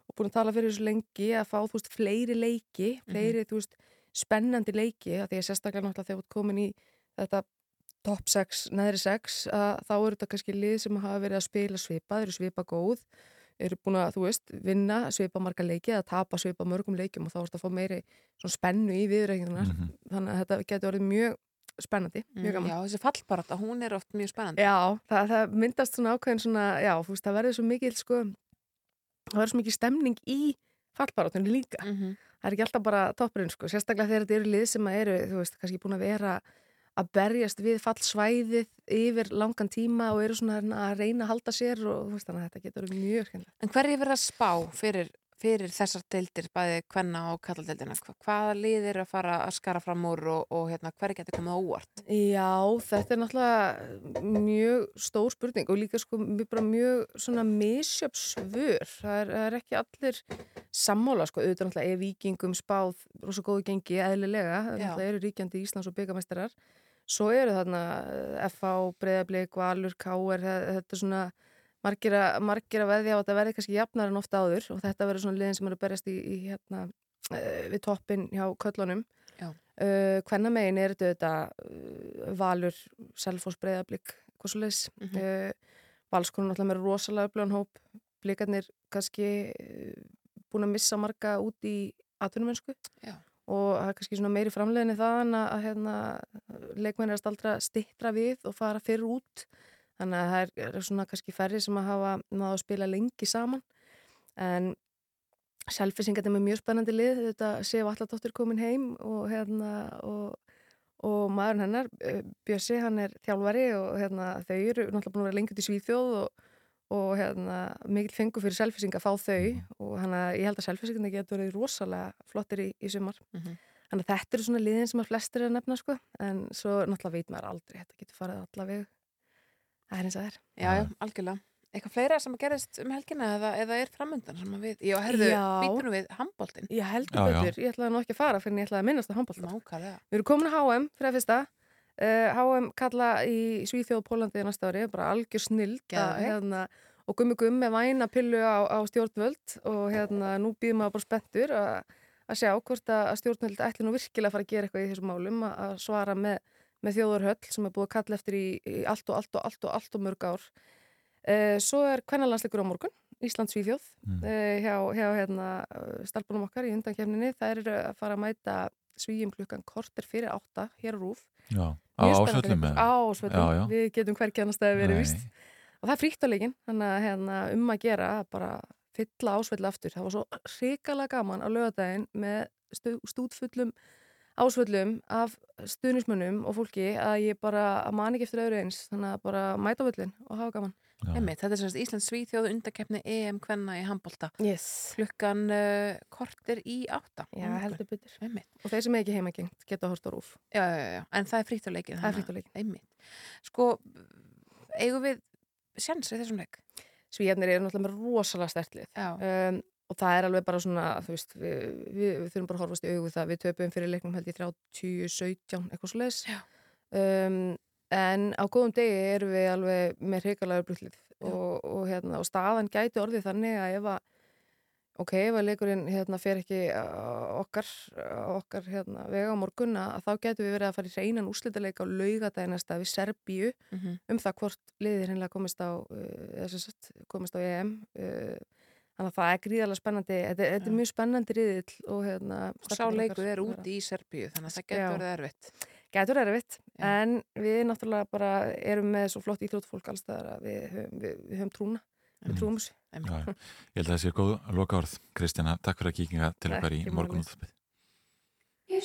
Speaker 15: og búin að tala fyrir þessu lengi að fá þú veist fleiri leiki fleiri þú veist spennandi leiki að því að sérstaklega náttúrulega þegar þú ert komin í þetta top 6, neðri 6 að þá eru þetta kannski lið sem hafa verið að spila svipa, þeir eru svipa góð eru búin að, þú veist, vinna svipa marga leiki eða tapa svipa mörgum leikum og þá ertu að fá meiri svona spennu í viðreikingunar þannig að þetta getur orðið mjög spennandi, mjög gaman.
Speaker 3: Mm, Já, þessi fallbarata, hún er oft mjög spennandi.
Speaker 15: Já, það, það myndast svona ákveðin svona, já, þú veist, það verður svo mikil sko, það verður svo mikil stemning í fallbarátunni líka
Speaker 3: Mhm.
Speaker 15: það er ekki alltaf bara toppurinn sko, sérstaklega þegar þetta eru lið sem að eru, þú veist, kannski búin að vera að berjast við fallsvæðið yfir langan tíma og eru svona að reyna að halda sér og þú veist, þannig að þetta getur mjög skemmtilegt.
Speaker 3: En hver er verið að spá fyrir, fyrir þessar deildir, bæði kvenna og kalladeildina? Hva- Hvaða lið er að fara að skara fram úr og, og hérna, hver getur komið á óvart?
Speaker 15: Já, þetta er náttúrulega mjög stór spurning og líka sko mjög- svona misjöp svör. Það er, er ekki allir sammála sko, auðvitað náttúrulega er vikingum spáð rosa góðu gengi eðlilega, það eru ríkjandi Íslands og byggamestrar. Svo eru þarna eh, FH, Breiðablík, Valur, Káer, þetta er svona margir að, margir að veðja á að þetta verði kannski jafnar en ofta áður og þetta verður svona liðin sem eru berjast í, í hérna eh, við toppin hjá köllunum. Uh, hvenna megin er þetta uh, Valur, Selfoss, Breiðablík hvað svo leis
Speaker 3: Mhm.
Speaker 15: uh, Valskonur náttúrulega með rosalega upplöðan hóp. Blíkarnir kannski búin að missa marga út í atvinnumönsku og það er kannski svona meiri framleiðinni þaðan að, að hérna, leikmenn er staldra stittra við og fara fyrir út þannig að það er, svona kannski færri sem að hafa náðu að spila lengi saman. En Selfisingat er með mjög spennandi lið þetta séu alladóttir komin heim og hérna og, og maðurinn hennar, eh, Bjössi, hann er þjálfari og hérna þau eru náttúrulega búin að vera lengi út í Svíþjóð og, og hérna mikill fengu fyrir Selfising að fá þau. Og hann að ég held að Selfisingandi getur verið rosalega flottir í, í sumar.
Speaker 3: Mhm.
Speaker 15: þannig að þetta eru svona liðin sem að flestir er að nefna sko. En svo náttúrulega veit maður aldrei þetta getur farið allaveg það er eins og það er
Speaker 3: Já, já, algjörlega. Eitthvað fleira sem að gerist um helgina eða, eða er framöndan sem að við, já, herðu,
Speaker 15: Já.
Speaker 3: býtum við handbóltinn.
Speaker 15: Ég heldur
Speaker 3: Já, já.
Speaker 15: betur, ég ætlaði nú ekki að fara fyrir en ég ætlaði að minnast að handbólta.
Speaker 3: Nákvæmlega.
Speaker 15: Við erum komin að HM fyrir að fyrsta. Uh, HM kalla í Svíþjóð og Pólandi næsta ári, bara algjör snild hérna, og gummi gummi væna pillu á, á stjórnvöld og hérna nú býðum maður bara spenntur að að sjá hvort að að stjórnvöld ætli nú virkilega að fara að gera eitthvað í þessum málum að, að svara með, með þjóðarhöll sem er búið að kalla eftir í, í allt og allt og allt og allt og mörg ár. Uh, svo er kvennalandsleikur á morgun, Ísland Svíþjóð
Speaker 4: Mm.
Speaker 15: uh, hjá, hjá hérna, stelpunum okkar í undankefninni. Það eru að fara að mæta svíjum klukkan korter fyrir átta hér á Rúf.
Speaker 4: Já, á
Speaker 15: Mjög spennandi
Speaker 4: ásvöllum
Speaker 15: leikur.
Speaker 4: með
Speaker 15: Á ásvöllum,
Speaker 4: Já, já.
Speaker 15: við getum hvergi annars staði verið
Speaker 4: Nei.
Speaker 15: vist. Og það er frítt á leikin, þannig að hérna, um að gera að bara fylla ásvöldi aftur. Það var svo hrikalega gaman á lögadaginn með stu, stútfullum ásvöllum af stuðnismönnum og fólki að ég bara að man ekki eftir öðru eins. Þannig að bara mæta á völlin og hafa gaman.
Speaker 3: Einmitt, þetta er semst Íslands Svíþjóð undakeppni EM kvenna í handbólta.
Speaker 15: Yes.
Speaker 3: Klukkan uh, kortir í átta.
Speaker 15: Já, heldur.
Speaker 3: Einmitt.
Speaker 15: Og þeir sem er ekki heimagengt geta að horta rúf.
Speaker 3: Já, já, já, en það er leikin.
Speaker 15: Það er.
Speaker 3: Einmitt. Sko, eigum við sjans í þessum leik?
Speaker 15: Svíjarnir eru náttúrulega með rosalega stertlið. Um, og það er alveg bara svona, veist, við, við, við þurfum bara að horfast í augu það. Við töpum fyrir leiknum held í 30, 17, eitthvað svo leiðis. Um, en á góðum degi erum við alveg með hrikalega brutlið og, og, hérna, og staðan gæti orðið þannig að ef að ok, ef að leikurinn hérna, fer ekki okkar, okkar hérna, vega á morgun að þá getum við verið að fara í reynan úrslitaleik á laugadagi næsta við Serbíu
Speaker 3: Mhm.
Speaker 15: um það hvort liðir hennilega komist á uh, komist á EM uh, þannig að það er gríðarlega spennandi þetta, þetta er mjög spennandi riðill og hérna
Speaker 3: Og sá leikur er úti í Serbíu, þannig að það getur verið erfitt.
Speaker 15: Getur erfitt, en við náttúrulega bara erum með svo flott íþróttfólk alls staðar að við höfum, við, við höfum trúna við trúum þessu.
Speaker 4: Ég held að það sé góð loka orð Kristjana, takk fyrir að kíkinga til okkar í
Speaker 15: Ekki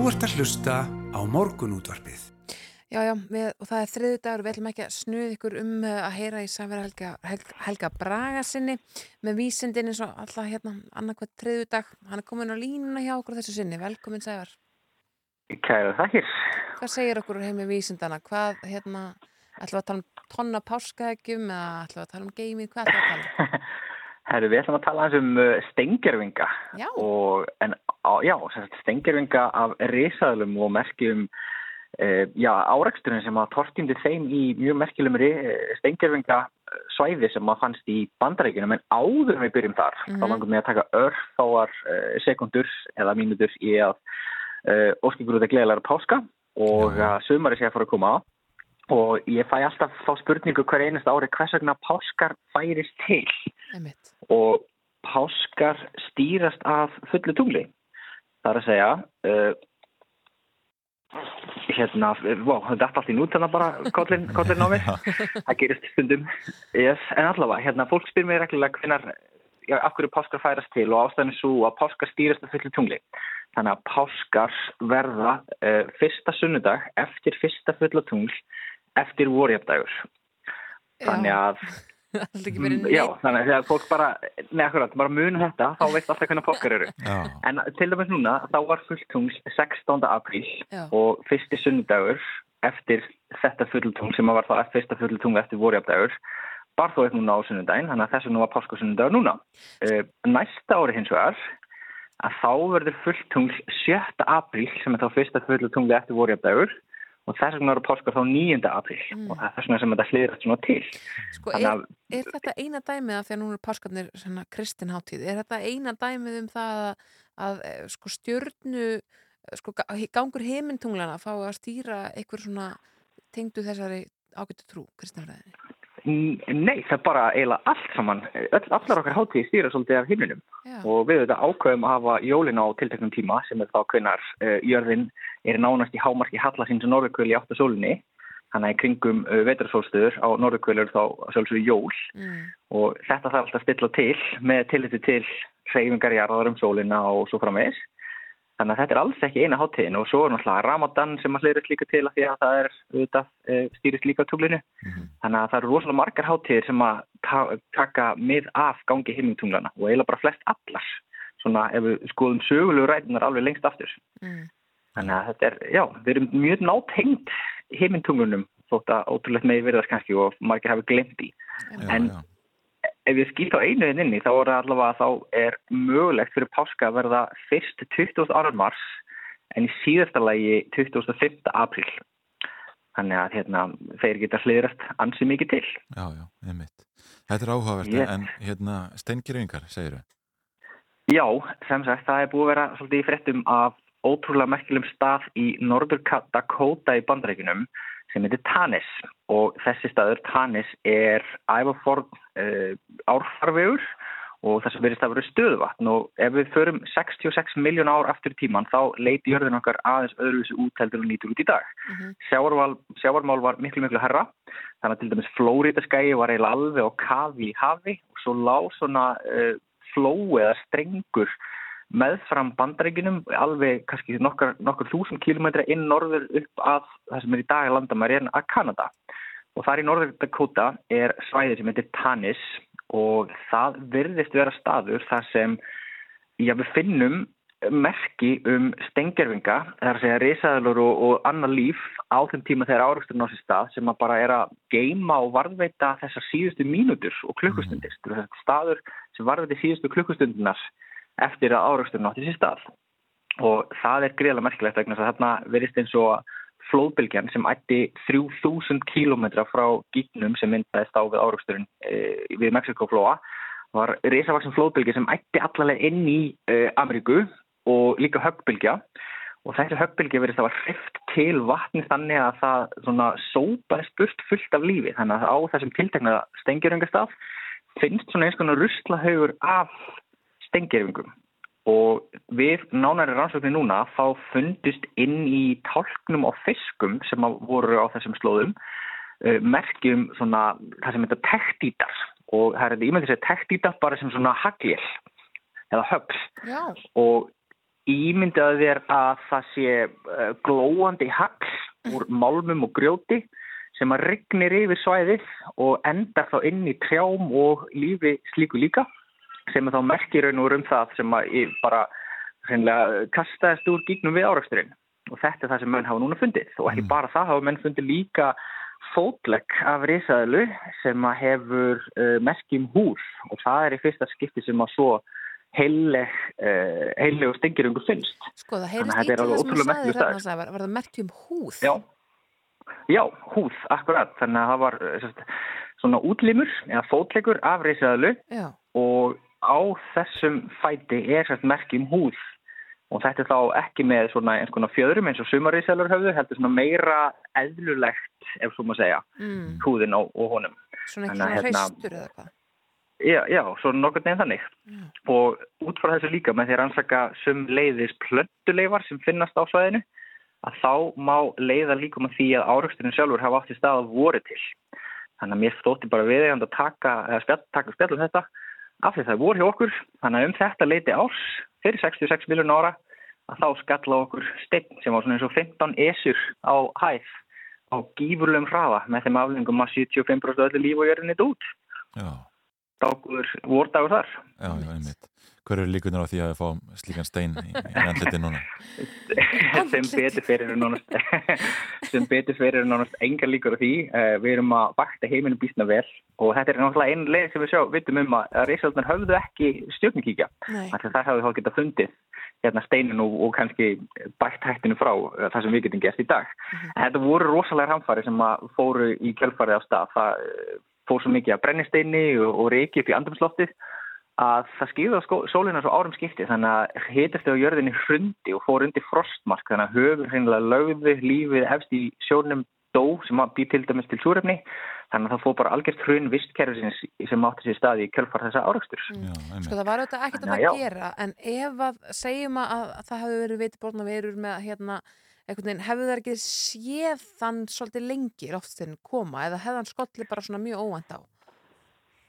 Speaker 11: Þú ert að hlusta á morgunútvarpið.
Speaker 3: Já, já, við, og það er þriðu dagur, við ætlum ekki að snuða ykkur um uh, að heyra í Sæfara Helga, Helga, Helga Braga sinni með vísindin eins og alltaf hérna annarkvæmt þriðu dag. Hann er komin á línuna hjá okkur þessu sinni. Velkomin Sæfar.
Speaker 16: Kæra þakkir.
Speaker 3: Hvað segir okkur heim með vísindana? Hvað, hérna, ætlum við að tala um tonna páskaðegjum eða ætlum við að tala um geimið? Hvað ætlum við að tala um?
Speaker 16: Herru, við ætlum að tala um stengjarvinga.
Speaker 3: Já.
Speaker 16: Og, en, já, stengjarvinga af risaðlum og merkjum uh, já, áraksturinn sem að tortýmdi þeim í mjög merkjulegum stengjarvinga svæði sem að fannst í bandarækjunum en áður við byrjum þar.
Speaker 3: Mhm.
Speaker 16: Þá langum við að taka örfáar sekundur eða mínútur í að óskikur út að gleðilega páska og að sumari sé að fara að koma á. Og ég fæ alltaf þá spurningu hver einast ári hvers vegna páskar færist til.
Speaker 3: Einmitt.
Speaker 16: Og páskar stýrast af fullu tungli. Það er að segja, uh, hérna, vá, þetta er allt í nút þannig bara kollin, á mig. Það gerist stundum. Yes, en allavega, hérna, fólk spyr mér reglulega hvenar, já, af hverju páskar færast til og ástæðan er svo að páskar stýrast af fullu tungli. Þannig að páskar verða uh, fyrsta sunnudag eftir fyrsta fulla tungl eftir vorjafdagur. Þannig að
Speaker 3: Það er ekki verið
Speaker 16: Mm, Já, þannig að þegar fólk bara, neða akkurat, bara munum þetta, þá veist alltaf hvernig fokkar eru.
Speaker 4: Já.
Speaker 16: En til dæmis núna, þá var fulltungl 16. apríl og fyrsti sunnudagur eftir þetta fulltungl sem var þá eftir fyrsta fulltungl eftir vorjafdagur, var þó eitt núna á sunnudaginn, þannig að þess vegna var páskasunnudagur núna. Uh, næsta ári hins vegar, að þá verður fulltungl 7. apríl sem er þá fyrsta fulltungli eftir vorjafdagur og þess vegna eru páskar þá 9. apríl
Speaker 3: Mm.
Speaker 16: og það er vegna sem þetta hliðrast svona til.
Speaker 3: Sko, er,
Speaker 16: að
Speaker 3: er þetta eina dæmið af því að nú eru páskarnir svona kristinháttíð, er þetta eina dæmið um það að, að eh, sko stjörnu sko ga- gangur heimintunglana fá að stýra einhver svona tengdu þessari ágættu trú, kristinfræðinni?
Speaker 16: Nei, það er bara eiginlega allt saman. Öll, allar okkar hátíð stýra svolítið af himninum
Speaker 3: Já.
Speaker 16: og við þetta ákveðum að hafa jólin á tilteknum tíma sem er þá hvenar uh, jörðin er nánast í hámarki hallasins og norðurkvöli átt að sólinni. Þannig að í kringum uh, vetrarsólstöður á norðurkvöli er þá sjálfsögur jól
Speaker 3: Mm.
Speaker 16: og þetta þarf alltaf að stilla til með tilliti til hreyfingar jarðar um sólina og svo framvegis. Þannig að þetta er alls ekki eina hátíðin og svo er náttúrulega Ramadan sem að hlýrist líka til að því að það er auðvitað, e, stýrist líka á tunglinu. Þannig að það eru rosalega margar hátíðir sem að ta taka mið af gangi himmintunglana og eiginlega bara flest allar. Svona ef við skoðum sögulegu rætunar alveg lengst aftur.
Speaker 3: Mm.
Speaker 16: Þannig að þetta er, já, við erum mjög nátengt himmintunglunum þótt að ótrúlegt megi verðast kannski og margir hafi glemt í. en ef ég skýt á einu inn inni þá er allavega þá er mögulegt fyrir páska að verða fyrst 22. mars en í síðasta lagi 25. apríl. Þannig að hérna, þeir geta hliðrast ansið mikið til.
Speaker 4: Já, já, einmitt. Þetta er áhugavert,
Speaker 16: Ég-
Speaker 4: en hérna, steingirvingar, segir þau?
Speaker 16: Já, sem sagt, það er búið að vera svolítið í fréttum af ótrúlega merkjulegum stað í Norður Dakota í bandarækjunum sem heitir Tanis. Og þessi staður Tanis er æfaforn uh, árfarvegur og þess að verðist að vera stöðuvatn. Og ef við förum 66 miljón ár aftur í tíman þá leiti jörðin okkar aðeins öðruvísi út heldur og nýtur út í dag. Sjávarmál, sjávarmál var miklu miklu herra þannig að til dæmis Flóridaskægi var eiginlega alveg á kafi í hafi og svo lág svona uh, flói eða strengur meðfram bandaríkinum alveg kannski nokkur, nokkur þúsund kilometra inn norður upp að það sem er í dag landamæri en að Kanada og þar í norður Dakota er svæði sem heitir Tanis og það virðist vera staður þar sem já, við finnum merki um stengerfinga, það er að segja risaðalur og, og annar líf á þeim tíma þegar áraksturinn á sér stað sem að bara er að geima og varðveita þessar síðustu mínútur og klukkustundir. Mm. Staður sem varðveiti síðustu klukkustundinar eftir að áraksturinn átti sér stað. Og það er greiðlega merkilegt vegna þess að þarna verist eins og flóðbylgjan sem ætti 3000 kílómetra frá gíknum sem myndaðist á við áraksturinn e, við Mexikoflóa var risavaksum flóðbylgja sem ætti allalega inn í e, Ameríku og líka höggbylgja og þessi höggbylgja verðist að var hrift til vatni þannig að það svona sópaðist burt fullt af lífi þannig að á þessum tiltekna stengjörungastaf finnst svona eins konar ruslahaugur af stengjörungum og við nánæri rannsóknir núna þá fundist inn í tálknum og fiskum sem voru á þessum slóðum uh, merkjum svona það sem þetta tektítar og það er þetta ímyndið sér tektítar bara sem svona hagljel eða högl.
Speaker 3: Já.
Speaker 16: og ímyndaði þér að það sé uh, glóandi hagl úr málmum og grjóti sem að rignir yfir svæðið og endar þá inn í trjám og lífi slíku líka sem er þá merkir raun og um það sem bara hreinlega kastaðist úr gígnum við áraksturinn og þetta er það sem menn hafa núna fundið og ekki bara það hafa menn fundið líka fótlegg af risaðlu sem að hefur uh, merkjum hús og það er í fyrsta skipti sem að svo heileg, uh, heileg og stengirungu finnst.
Speaker 3: Sko, það heyrist
Speaker 16: alveg
Speaker 3: það sem þú sagði þarna. Sævar, var það merkjum húð?
Speaker 16: Já, já, húð, akkurat. Þannig að það var eh, sérst, svona útlimur eða fótleggur af risaðlu og á þessum fæti er sérst merkjum húð og þetta er þá ekki með svona eins konar fjöðrum eins og sumarísælur höfðu, heldur svona meira eðlulegt, ef svo maður segja,
Speaker 3: Mm.
Speaker 16: húðin á, og honum.
Speaker 3: Svona ekki svona
Speaker 16: hérna,
Speaker 3: hreistur eða hvað?
Speaker 16: Já, já, svo nokkur neginn þannig. Og út frá þessu líka með því að rannsaka sum leiðis plöntuleifar sem finnast á svæðinu, að þá má leiða líka með því að áraksturinn sjálfur hafa átt í stað að voru til. Þannig að mér stótti bara við að taka, eða taka spjall um þetta af því það voru hjá okkur. Þannig að um þetta leiti árs fyrir 66 miljón ára að þá skalla okkur steinn sem var svona eins og 15 esur á hæð á gífurlegum hraða með þeim aflengum að 75% öllu líf og jörðinni út.
Speaker 4: Já.
Speaker 16: Dágur vordagur þar.
Speaker 4: Já, já, einmitt. Hver eru líkunar á því að við fáum slíkan stein í, andliti núna?
Speaker 16: sem betur fyrir er nánast sem betur fyrir er nánast engar líkur á því. Uh, við erum að vakta heiminu býstna vel og þetta er náttúrulega einn leið sem við sjá vitum um að, reysaldnar höfðu ekki að það hefðu þá getað fundið hérna steinin og, og kannski bætt hættinu frá uh, það sem við getum gert í dag. En þetta voru rosalega hamfari sem að fóru í kjölfarið á stað. Það uh, fór svo mikið að brennisteini og, og reiki upp í andumsloftið að það skýði á sólina svo árum skipti þannig að hitast á jörðinni hrundi og fór undir frostmark þannig að höfur hreinlega lögði lífið efst í sjónum dó sem að býr til dæmis til súrefni Þannig að það fór bara algjört hrun vistkerfisins sem átti sér staði í kjölfar þessa áreikstur.
Speaker 3: Sko það var auðvitað ekkert að það gera en ef að segjum að, að það hefði verið veitiborna verur með hérna einhvern veginn, hefðu það ekki séð þann svolítið lengi loftstinn koma eða hefði hann skolli bara svona mjög óvænt á?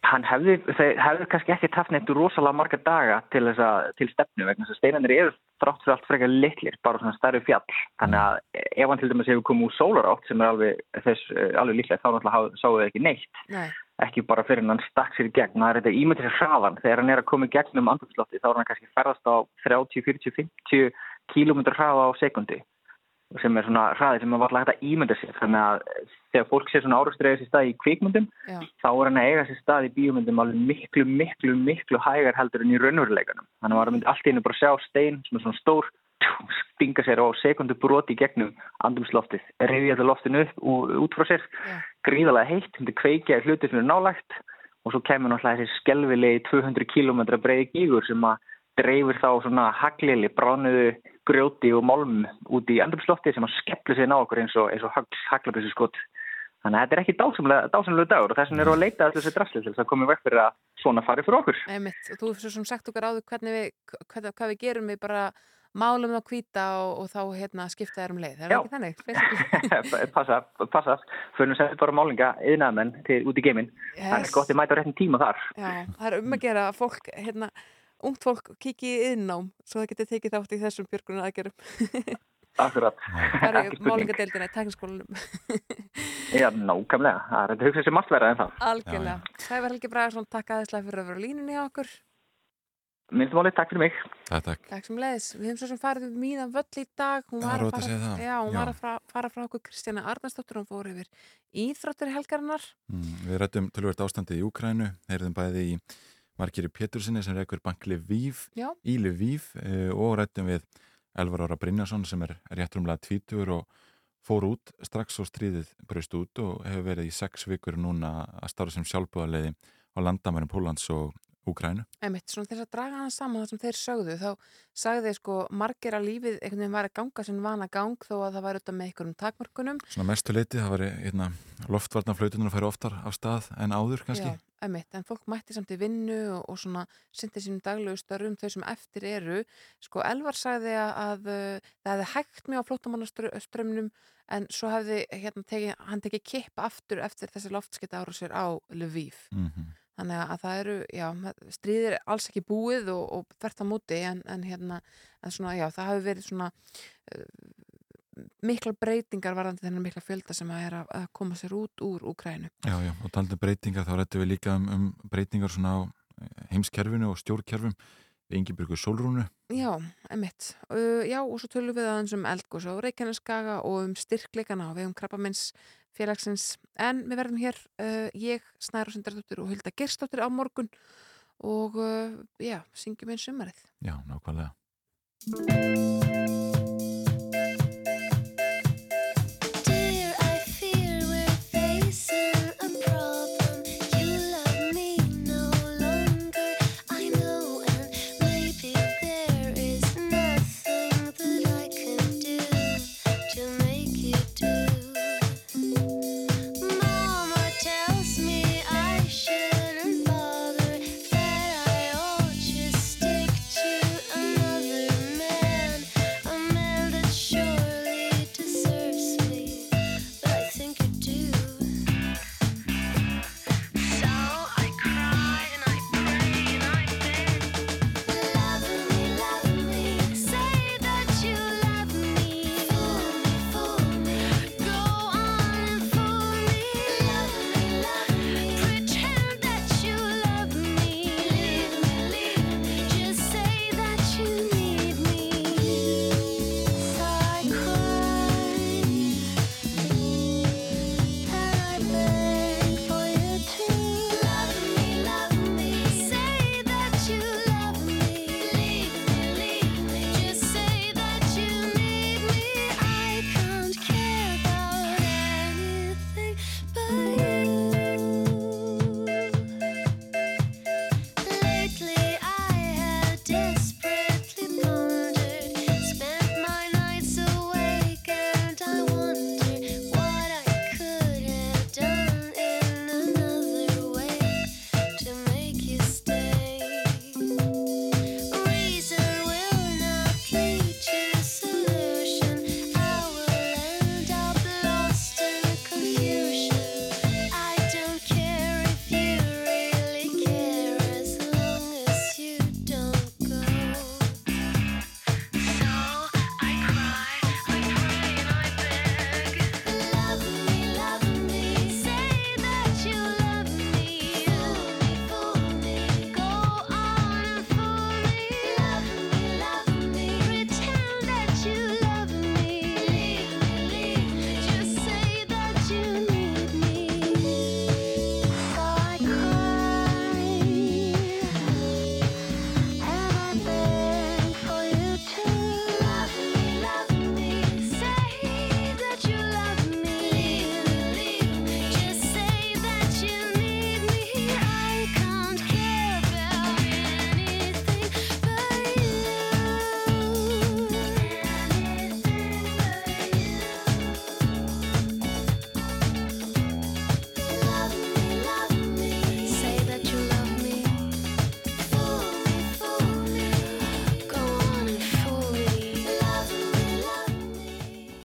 Speaker 16: Hann hefði, hefði kannski ekki haft neitt rosalega marga daga til, þess að, til stefnu vegna þess að steinanir eru þrátt fyrir allt frekar litlir, bara svona stærri fjall. Þannig að ef hann til dæmis hefur komið úr sólarátt sem er alveg, þess, eh, alveg líklega þá náttúrulega sáu þau ekki neitt.
Speaker 3: Nei.
Speaker 16: ekki bara fyrir hann stakk sér í gegn það er þetta ímyndið sér hraðan þegar hann er að koma í gegnum andrumslotti þá er hann kannski ferðast á 30, 40, 50 km hraða á sekundi sem er svona hraði sem er varlega hægt að ímynda sér. Þannig að þegar fólk sér svona eiga sér stað í kvikmyndum
Speaker 3: Já.
Speaker 16: þá er hann að eiga sér stað í bíómyndum alveg miklu, miklu, miklu hægar heldur en í raunveruleikanum. Þannig að maður myndi allt í hennu bara sjá stein sem er svona stór stinga sér á sekundu broti gegnum andrumsloftið, reyði þetta loftinu upp út frá sér, gríðalega heitt myndi kveikja í hluti sem er nálægt og svo kemur náttúrulega þessi skelvilegi 200 km breiði gígur sem að dreifir þá svona haglili, bránuðu grjóti og málm út í andrumsloftið sem að skellur sér ná okkur eins og, og haglabissu skot. Þannig að þetta er ekki dásamlega, dagur og þess vegna eru að leita allir þessi drasli til þess að koma í vekk fyrir að svona fari fyrir okkur.
Speaker 3: Einmitt, og þú svo sem sagt okkar áður hvernig við, hvað, hvað við gerum við bara málum það hvíta og, og þá hérna skipta þér um leið, er það
Speaker 16: Já.
Speaker 3: ekki þannig?
Speaker 16: passa, passa, fyrir að setja bara málinga yðnaðmenn til út í geiminn. Það er
Speaker 3: Yes.
Speaker 16: gott að mæta á réttin tíma þar.
Speaker 3: Já, það er um að gera að fólk, hérna, ungt fólk kiki í yðnám svo það getur tekið þátt í þessum björgunar aðgerum.
Speaker 16: Akkurat.
Speaker 3: Það er
Speaker 16: spurning.
Speaker 3: málingadeildina í tekniskólanum.
Speaker 16: Já, nákvæmlega. Það er þetta hugsað sem margt verða en það.
Speaker 3: Algjörlega. Sævar Helgi Bragarsson, takk aðeinslega fyrir að vera á línunni hjá okkur.
Speaker 16: Minnstumáli, takk fyrir mig.
Speaker 4: Takk, takk.
Speaker 3: Takk sem leiðis. Við hefum svo sem farið um míðan völl í dag. Hún var
Speaker 4: að
Speaker 3: fara,
Speaker 4: það.
Speaker 3: Já, hún var að fra, fara frá okkur Kristjana Arnarsdóttir. Hún fór yfir íþróttir helgarinnar.
Speaker 4: Mm, við rættum tölvöld ástandið í Úkrænu, heyrðum bæði í Margeri Pétursinni sem reikur bank Lviv,
Speaker 3: Já.
Speaker 4: í Lviv uh, og rættum við Elvar Ára Brynjason sem er réttrumlega tvítur og fór út strax og stríðið braust út og hefur verið í sex vikur núna að starfa sem sjálfbúðarleiði á landamærum Póllands og Úkrænu.
Speaker 3: Einmitt, svona þess að draga hann saman það sem þeir sögðu, þá sagði sko margir að lífið einhvern veginn var að ganga sinn vana gang þó að það var auðvitað með einhverjum takmörkunum.
Speaker 4: Svona mestu leiti, það var hérna, loftvarnaflautunar að færa oftar af stað en áður kannski.
Speaker 3: Já, einmitt, en fólk mætti samt í vinnu og, og svona syndi sínum daglegu störfum þau sem eftir eru. Sko Elvar sagði að, að uh, það hefði hægt mjög á flóttamannaströmnum en svo hefði hérna, teki, hann tekið kipp aftur eftir þessi loftskita ára sér á Lviv.
Speaker 4: Mhm.
Speaker 3: Þannig að það eru, já, stríðir alls ekki búið og, og þvert á móti en, en hérna, en svona, já, það hafi verið svona uh, mikla breytingar varðandi þennan mikla fjölda sem að er að, að koma sér út úr Úkrænu.
Speaker 4: Já, já, og talandi um breytingar þá rættum við líka um, um breytingar svona á eh, heimskerfinu og stjórnkerfum við Ingibjörgu Solrúnu.
Speaker 3: Já, emitt. Uh, já, og svo tölum við aðeins um eldgós á Reykjaneskaga og um styrkleikana og við um krabbamins félagsins. En við verðum hér, uh, ég, Snæra Sindardóttir og Hulda Gerstóttir á morgun og uh, já, syngjum einn sumarið.
Speaker 4: Já, nákvæmlega.